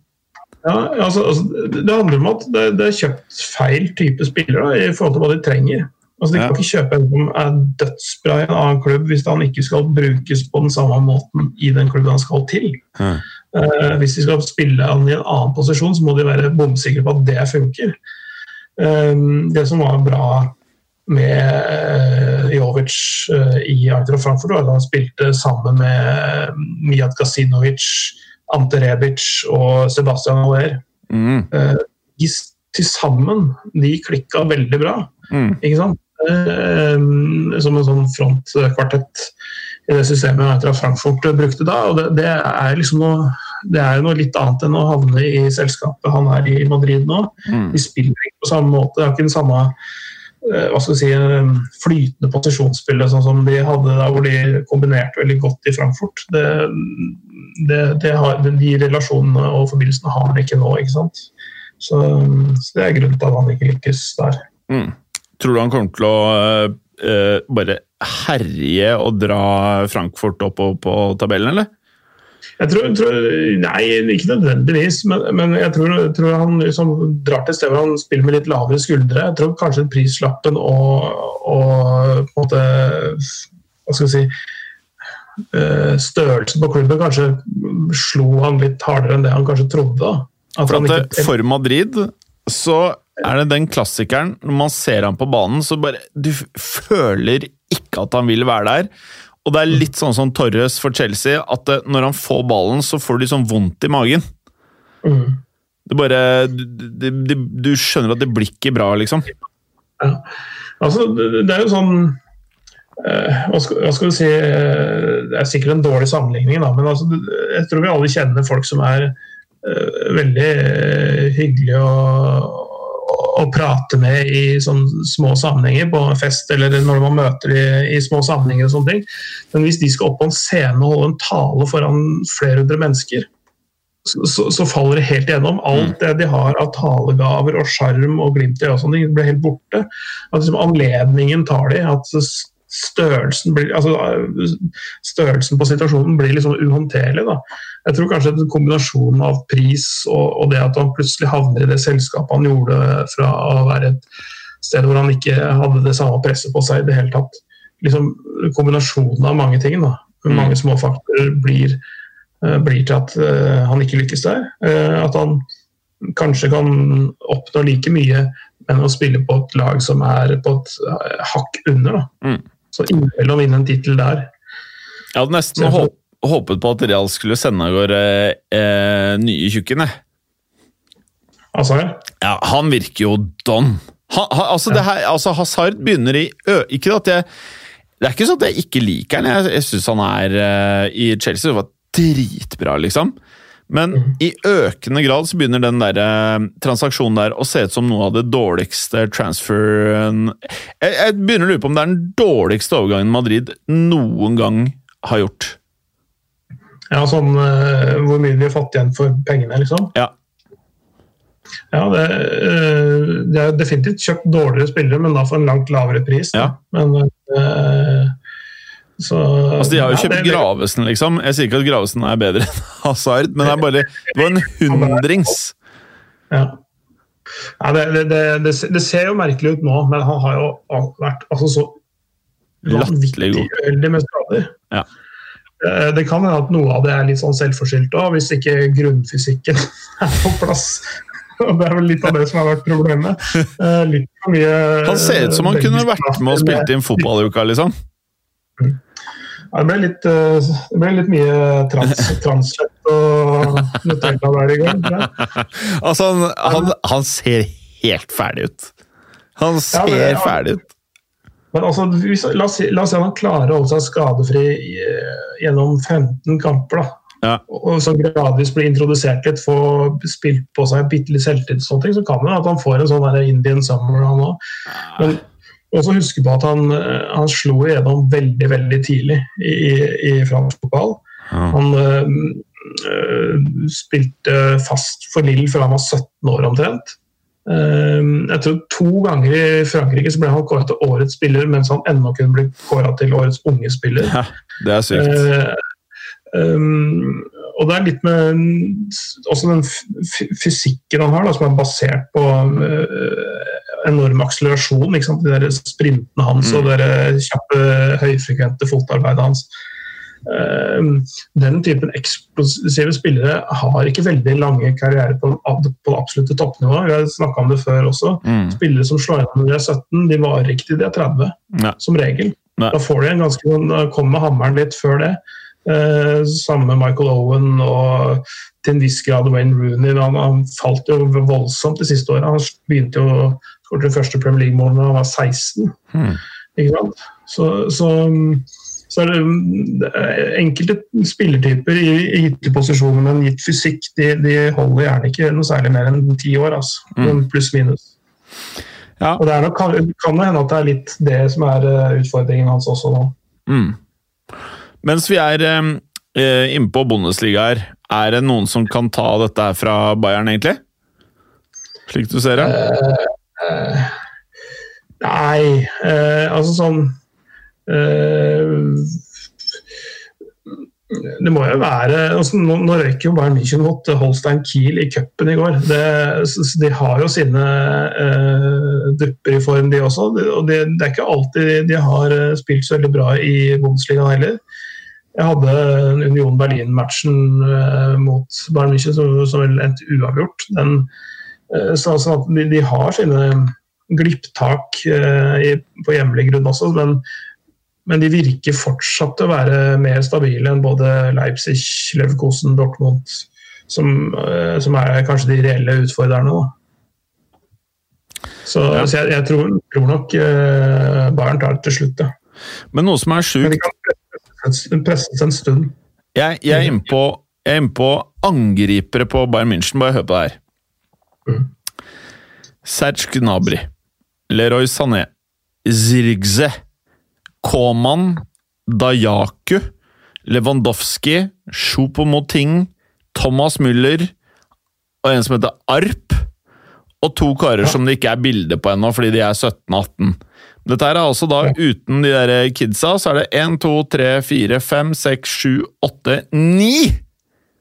Ja, altså, altså, Det handler om at det, det, er kjøpt feil type spillere i forhold til hva de trenger. Altså, De kan ja. ikke kjøpe en som er dødsbra i en annen klubb hvis han ikke skal brukes på den samme måten i den klubben han skal til. Ja. Uh, hvis de skal spille han i en annen posisjon, så må de være bomsikre på at det funker. Ehm, det som var bra med eh, Jovic eh, i Eintracht Frankfurt, var at han spilte sammen med Mijat Gasinovic, Ante Rebic og Sebastian Aller. Mm. Eh, de til sammen de klikka veldig bra, mm. ikke sant? Som en sånn frontkvartett i det systemet Eintracht Frankfurt brukte da. og det, det er liksom noe det er noe litt annet enn å havne i selskapet han er i Madrid nå. Mm. De spiller ikke på samme måte. Det har ikke den samme eh, hva skal vi si, eh, flytende posisjonsspillet sånn som de hadde da hvor de kombinerte veldig godt i Frankfurt. Det, det, det har, de relasjonene og forbindelsene har han ikke nå. ikke sant? Så, så, det er grunnen til at han ikke lykkes der. Mm. Tror du han kommer til å uh, bare herje og dra Frankfurt opp på tabellen, eller? Jeg tror, tror, Nei, ikke nødvendigvis. Men, men jeg tror, tror, han liksom drar til steder hvor han spiller med litt lavere skuldre. Jeg tror kanskje prislappen og, og på en måte Hva skal vi si eh, Størrelsen på klubben kanskje slo han litt hardere enn det han kanskje trodde. At for, ikke, for Madrid så er det den klassikeren Når man ser han på banen, så bare Du føler ikke at han vil være der. Og det er litt sånn som Torres for Chelsea, at eh, når han får ballen, så får du sånn vondt i magen. Mm. Det bare du, du, du, skjønner at det blir ikke bra, liksom. Ja. Altså, det er jo sånn eh, hva, skal, hva skal, du si eh, Det er sikkert en dårlig sammenligning, da, men altså, jeg tror vi alle kjenner folk som er veldig hyggelige hyggelig å, prate med i sånne små sammenhenger, på fest eller når man møter de i små sammenhenger. og sånne ting. Men hvis de skal opp på en scene og holde en tale foran flere hundre mennesker, så, så, så faller det helt igjennom. Alt det de har av talegaver og sjarm og glimt i øyet, blir helt borte. At liksom, anledningen tar de. at størrelsen, blir, altså, størrelsen på situasjonen blir liksom uhåndterlig. Da. Jeg tror kanskje at kombinasjonen av pris og, og, det at han plutselig havner i det selskapet han gjorde fra å være et sted hvor han ikke hadde det samme presset på seg i det hele tatt. Liksom, kombinasjonen av mange ting, da, mange små faktorer, blir Eh, blir til at uh, han ikke lykkes der. Uh, at han kanskje kan oppnå like mye, men å spille på et lag som er på et hakk under. Mm. Så innimellom vinne en tittel der. Jeg hadde nesten håp, håpet på at Real skulle sende av gårde eh, nye tjukken. Hazard? Ja, han virker jo don. Ha, ha, altså, ja. her, altså, Hazard begynner i ø, Ikke at jeg Det er ikke sånn at jeg ikke liker han. Jeg, jeg syns han er uh, I Chelsea var dritbra, liksom. Men mm. i økende grad så begynner den der, eh, transaksjonen der å se ut som noe av det dårligste transferen jeg, jeg, begynner å lure på om det er den dårligste overgangen Madrid noen gang har gjort. Ja, sånn uh, hvor mye vi har fått igjen for pengene, liksom? Ja. Ja, det, uh, det er definitivt kjøpt dårligere spillere, men da for en langt lavere pris. Ja. Men uh, så, altså, De har jo kjøpt ja, Gravesen, liksom. Jeg sier ikke at Gravesen er bedre enn Hazard, men det er bare Det var en hundrings. Ja. ja det, det, det, det, ser jo merkelig ut nå, men han har jo vært altså, så vanvittig uheldig med skader. Ja. Eh, det kan hende at noe av det er litt sånn selvforskyldt òg, hvis ikke grunnfysikken er på plass. Og Det er vel litt av det som har vært problemet. Eh, litt for mye Han ser ut som han kunne vært med og spilt inn fotballuka, liksom. Mm. Ja, det, ble litt, eh, det ble litt mye trans, translett og Nutella der i går. Ja. altså, han, han, han, ser helt ferdig ut. Han ser ja, men, ferdig ut. Men altså, hvis, la, oss la, oss si, at han klarer å holde seg skadefri eh, gjennom 15 kamper. da. Ja. Og så gradvis blir introdusert litt, få spilt på seg bitte litt selvtillit, så kan det at han får en sånn Indian summer, han òg. Men også huske på at han, eh, han slo igjennom veldig veldig tidlig i, i fransk fotball. Ja. Han øh, spilte fast for Lill fra han var 17 år omtrent. Uh, jeg tror To ganger i Frankrike så ble han kåret til årets spiller, mens han ennå kunne bli kåret til årets unge spiller. Ja, det er sykt. Um, og det er litt med også den fysikken han har, da, som er basert på uh, enorm akselerasjon. De der sprintene hans mm. og det kjappe, høyfrekvente fotarbeidet hans. Uh, den typen eksplosive spillere har ikke veldig lange karrierer på, på absolutte toppnivå. Vi har snakka om det før også. Mm. Spillere som slår gjennom når de er 17, de varer ikke til de er 30, Nei. som regel. Nei. Da får de en ganske, kommer hammeren litt før det. Eh, sammen med Michael Owen og til en viss grad Wayne Rooney. Han, han falt jo voldsomt de siste åra. Han begynte jo skåret det første Premier League-målet da han var 16. Mm. Ikke sant? Så, så, så, er det enkelte spillertyper i, i gitte posisjoner med en gitt fysikk, de, de, holder gjerne ikke noe særlig mer enn ti år. Altså. Mm. Pluss-minus. Ja. Og det er nok, kan, det hende at det er litt det som er eh, utfordringen hans også nå. Mm. Mens vi er eh, eh inne på Bundesliga her, er det noen som kan ta dette her fra Bayern, egentlig? Slik du ser det? Uh, Uh, nei, uh, altså sånn Det må jo være altså, Nå, nå røyk jo Bayern München mot Holstein Kiel i cupen i går. Det, de har jo sine dupper i form, de også. Og det, det, er ikke alltid de har spilt så veldig bra i Bundesligaen heller. Jeg hadde Union Berlin-matchen mot Bayern München som, som endte uavgjort. Den Eh, så, så de, de, har sine glipptak eh, på hjemlig grunn også, men, men, de virker fortsatt å være mer stabile enn både Leipzig, Leverkosen, Dortmund, som, eh, som er kanskje de reelle utfordrerne. Da. Så, ja. så jeg, jeg tror, tror, nok uh, Bayern tar det til slutt. Ja. Men noe som er sjukt Men de kan presses en stund. Jeg, jeg er inne på Jeg er inne på angripere på Bayern München. Bare hør på det her. Mm. Serge Gnabry, Leroy Sané, Zirgze, Koman, Dayaku, Lewandowski, Choupo-Moting, Thomas Müller og en som heter Arp. Og to karer som det ikke er bilde på ennå, fordi de er 17-18. Dette er altså da uten de der kidsa, så er det 1, 2, 3, 4, 5, 6, 7, 8, 9!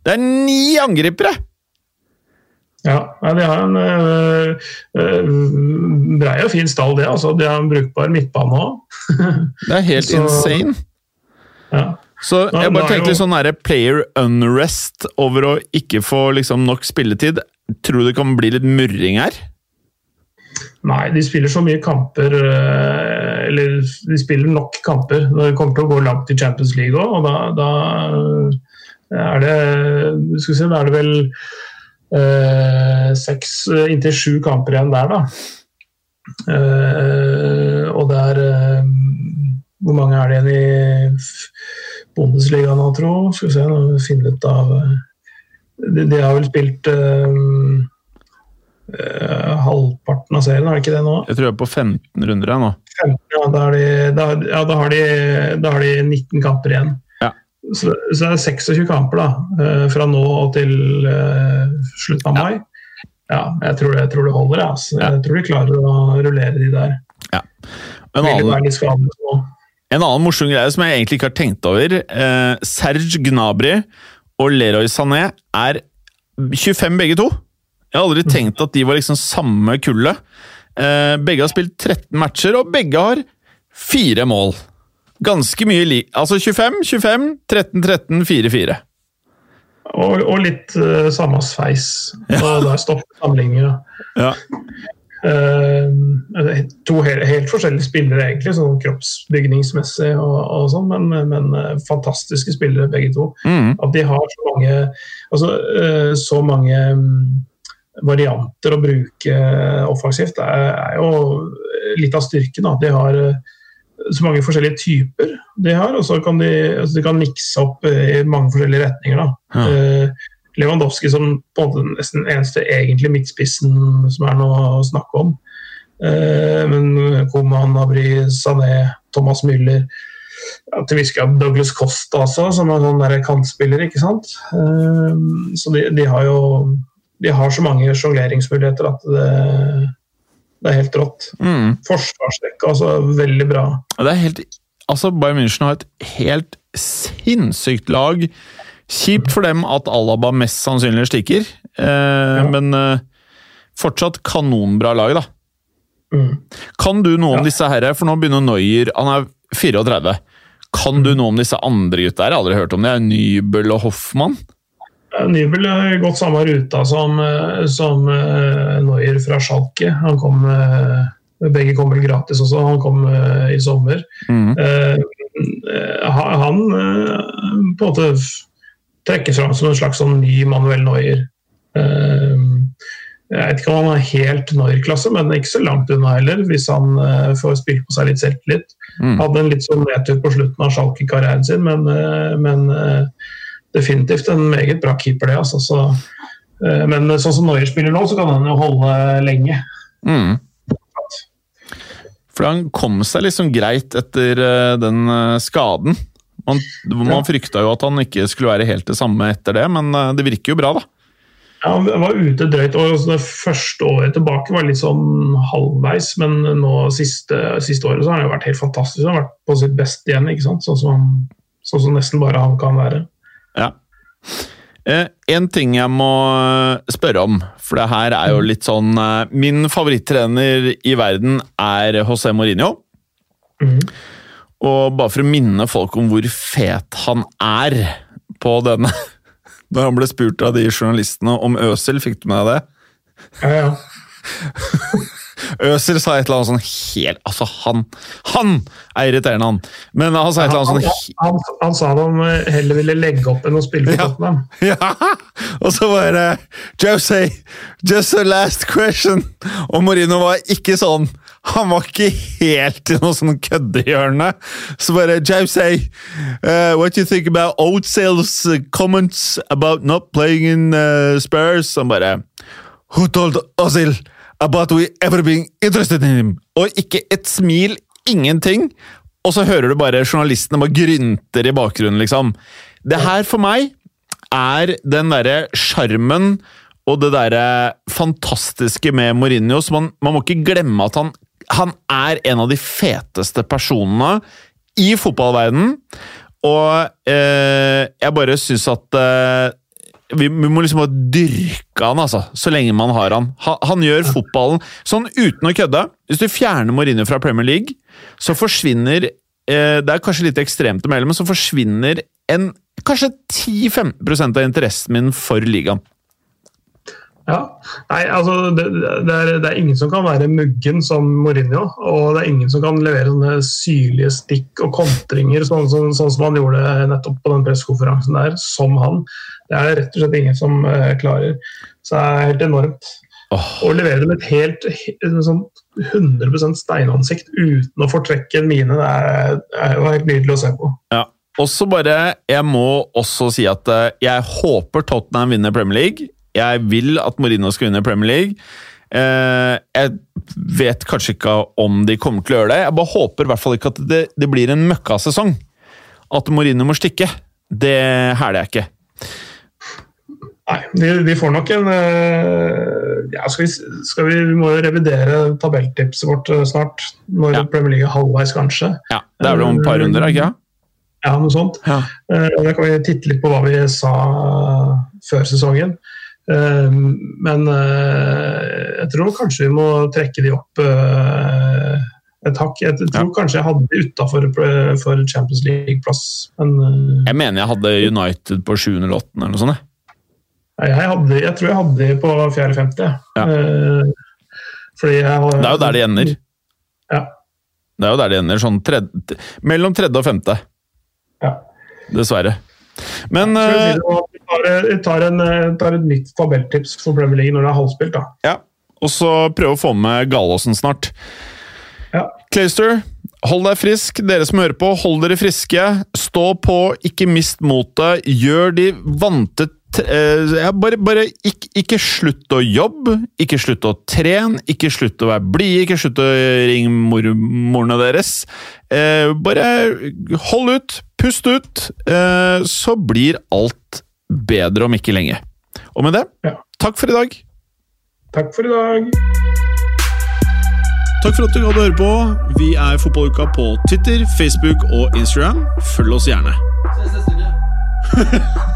Det er ni angripere! Ja, de har en øh, brei og fin stall, det. Altså, de har en brukbar midtbane òg. Det er helt Så- insane. Ja. Så jeg bare tenkte litt sånn derre player unrest over å ikke få liksom nok spilletid. Tror du det kan bli litt murring her? Nei, de spiller så mye kamper øh, Eller de spiller nok kamper. Det kommer til å gå langt i Champions League òg, og da, da er det Skal vi se, da er det vel øh, seks øh, inntil sju kamper igjen der, da. Eh, og det er øh, Hvor mange er det igjen i Bundesliga nå, tro? Skal vi se, nå vi finne ut av øh, de, de har vel spilt halvparten av serien, har de ikke det nå? Jeg tror jeg er på 15 runder jeg nå. 15, ja, da de, da, ja, da, har de, da har de 19 kamper igjen. Ja. Så, så det er 26 kamper da, eh, fra nå og til eh, slutten av mai. Ja, jeg tror det, jeg tror det holder. jeg, Altså. Jeg tror de klarer å rullere de der. En annen, en annen morsom greie som jeg egentlig ikke har tenkt over. Eh, Serge Gnabry og Leroy Sané er 25 begge to. Jeg har aldri tenkt at de var liksom samme kullet. Eh, begge har spilt 13 matcher, og begge har fire mål. Ganske mye li... Altså 25, 25, 13, 13, 4, 4. Og, og litt uh, samme sveis. Og der stopper sammenligninga. Ja. Uh, to helt, helt forskjellige spillere, egentlig, sånn kroppsbygningsmessig og, og sånn, men, men fantastiske spillere begge to. Mm. At de har så mange, altså, uh, så mange mm, varianter å bruke offensivt, er, er jo litt av styrken. Da. De har eh, så mange forskjellige typer, de har, og så kan de, altså, de kan mikse opp i mange forskjellige retninger. Da. Ja. Eh, Lewandowski som på en måte nesten eneste egentlig midtspissen som er noe å snakke om. Eh, men Koman, Abri, Sané, Thomas Müller ja, Til viss grad Douglas Costa også, som er sånn kantspiller. ikke sant? Eh, så de, de har jo de har så mange sjongleringsmuligheter at det, det er helt rått. Mm. Forsvarsrekka altså veldig bra. Det er helt Altså, Bayern München har et helt sinnssykt lag. Kjipt for dem at Alaba mest sannsynlig stikker, eh, men eh, fortsatt kanonbra lag, da. Mm. Kan du noe om Ja. disse herre? For nå begynner Noyer Han er 34. Kan du noe om disse andre gutta her? Jeg har aldri hørt om det. er Nybel og Hoffmann. Eh, Nybel har gått samme ruta som, eh, som eh, Neuer fra Schalke. Han kom, begge kom vel gratis også, han kom i sommer. Mm. Han på en måte trekker fram som en slags sånn ny Manuel Neuer. Jeg vet ikke om han er helt Neuer-klasse, men ikke så langt unna heller, hvis han får spilt på seg litt selvtillit. Mm. Hadde en litt sånn nedtur på slutten av Schalke-karrieren sin, men, men definitivt en meget bra keeper, det. Altså. Så, eh, men sånn som Norge spiller nå, så kan han jo holde lenge. Mm. For han kom seg liksom greit etter eh, den eh, skaden. Man, man frykta jo at han ikke skulle være helt det samme etter det, men det virker jo bra, da. Ja, han var ute drøyt år. Det første året tilbake var litt sånn halvveis, men nå siste, siste året så har han jo vært helt fantastisk. Han har vært på sitt beste igjen, ikke sant? Sånn som, sånn som nesten bare han kan være. Ja. Eh, en ting jeg må eh, spørre om, for det her er jo litt sånn eh, Min favorittrener i verden er José Mourinho. Mm. Og bare for å minne folk om hvor fet han er på denne Da han ble spurt av de journalistene om Øsel, fikk du med deg det? Ja, ja. Øsel sa et eller annet sånn helt Altså, han Han er irriterende, han! Men han sa et eller annet sånn han, han sa de heller ville legge opp enn å spille for Ja. Tottenham. Ja! Og så bare Jose, just a last question! Og Morino var ikke sånn. Han var ikke helt i noe sånn køddehjørne. Så bare Jose, uh, what do you think about Oatsales comments about not playing in uh, Spurs? Han bare Who told Ozil about we ever being interested in him? Og ikke et smil, ingenting. Og så hører du bare journalistene bare grynter i bakgrunnen, liksom. Det her for meg er den derre sjarmen og det derre fantastiske med Mourinho. Så man, man, må ikke glemme at han, han er en av de feteste personene i fotballverdenen. Og eh, jeg bare syns at eh, vi, vi, må liksom bare dyrke han, altså. Så lenge man har han. Han, han gjør fotballen sånn uten å kødde. Hvis du fjerner Mourinho fra Premier League, så forsvinner eh, Det er kanskje litt ekstremt å melde, men så forsvinner en kanskje 10-15% av interessen min for ligaen. Ja, Nei, altså det, det, er, det, er, ingen som kan være muggen som Mourinho. Og det er ingen som kan levere sånne syrlige stikk og kontringer, sånn, sånn, sånn som han gjorde nettopp på den pressekonferansen der, som han. Det er rett og slett ingen som uh, klarer. Så det er helt enormt. Oh. Å levere det med et helt, et sånt 100% steinansikt uten å fortrekke en mine, det er, er jo helt nydelig å se på. Ja, også bare, Jeg må også si at eh, jeg håper Tottenham vinner Premier League. Jeg vil at Mourinho skal vinne Premier League. Eh, jeg vet kanskje ikke om de kommer til å gjøre det. Jeg bare håper i hvert fall ikke at det, det blir en møkkasesong. At Mourinho må stikke. Det hæler jeg ikke. Nei, de, de, får nok en eh, ja, skal vi, skal vi, vi må jo revidere tabelltipset vårt snart. Når ja. Premier League er halvveis, kanskje. Ja, Det er vel om et par runder, ikke sant? Ja, noe sånt. Ja. Uh, da kan vi titte litt på hva vi sa før sesongen. Men jeg tror kanskje vi må trekke de opp et hakk. Jeg tror ja. kanskje jeg hadde de utafor for Champions League-plass. jeg mener jeg hadde United på 7. eller 8. eller noe sånt. Jeg, hadde, jeg tror jeg hadde de på 4.50. Ja. Fordi jeg har, det er jo der de ender. Ja. Det er jo der de ender. Sånn tredje, mellom tredje og femte. Ja. Dessverre. Men uh, Vi tar, tar, en, tar, et nytt tabelltips for Premier League når det er halvspilt. da. Ja, Og så prøve å få med Gallåsen snart. Ja. Clayster, hold deg frisk. Dere som hører på, hold dere friske. Stå på, ikke mist motet. Gjør de vante Eh, bare, bare ikke, ikke, slutt å jobbe, ikke slutt å trene, ikke slutt å være blide, ikke slutt å ringe mormorene deres. Eh, bare hold ut, pust ut, eh, så blir alt bedre om ikke lenge. Og med det, ja. takk for i dag. Takk for i dag. Takk for at du hadde høre på. Vi er Fotballuka på Twitter, Facebook og Instagram. Følg oss gjerne. Ses neste uke.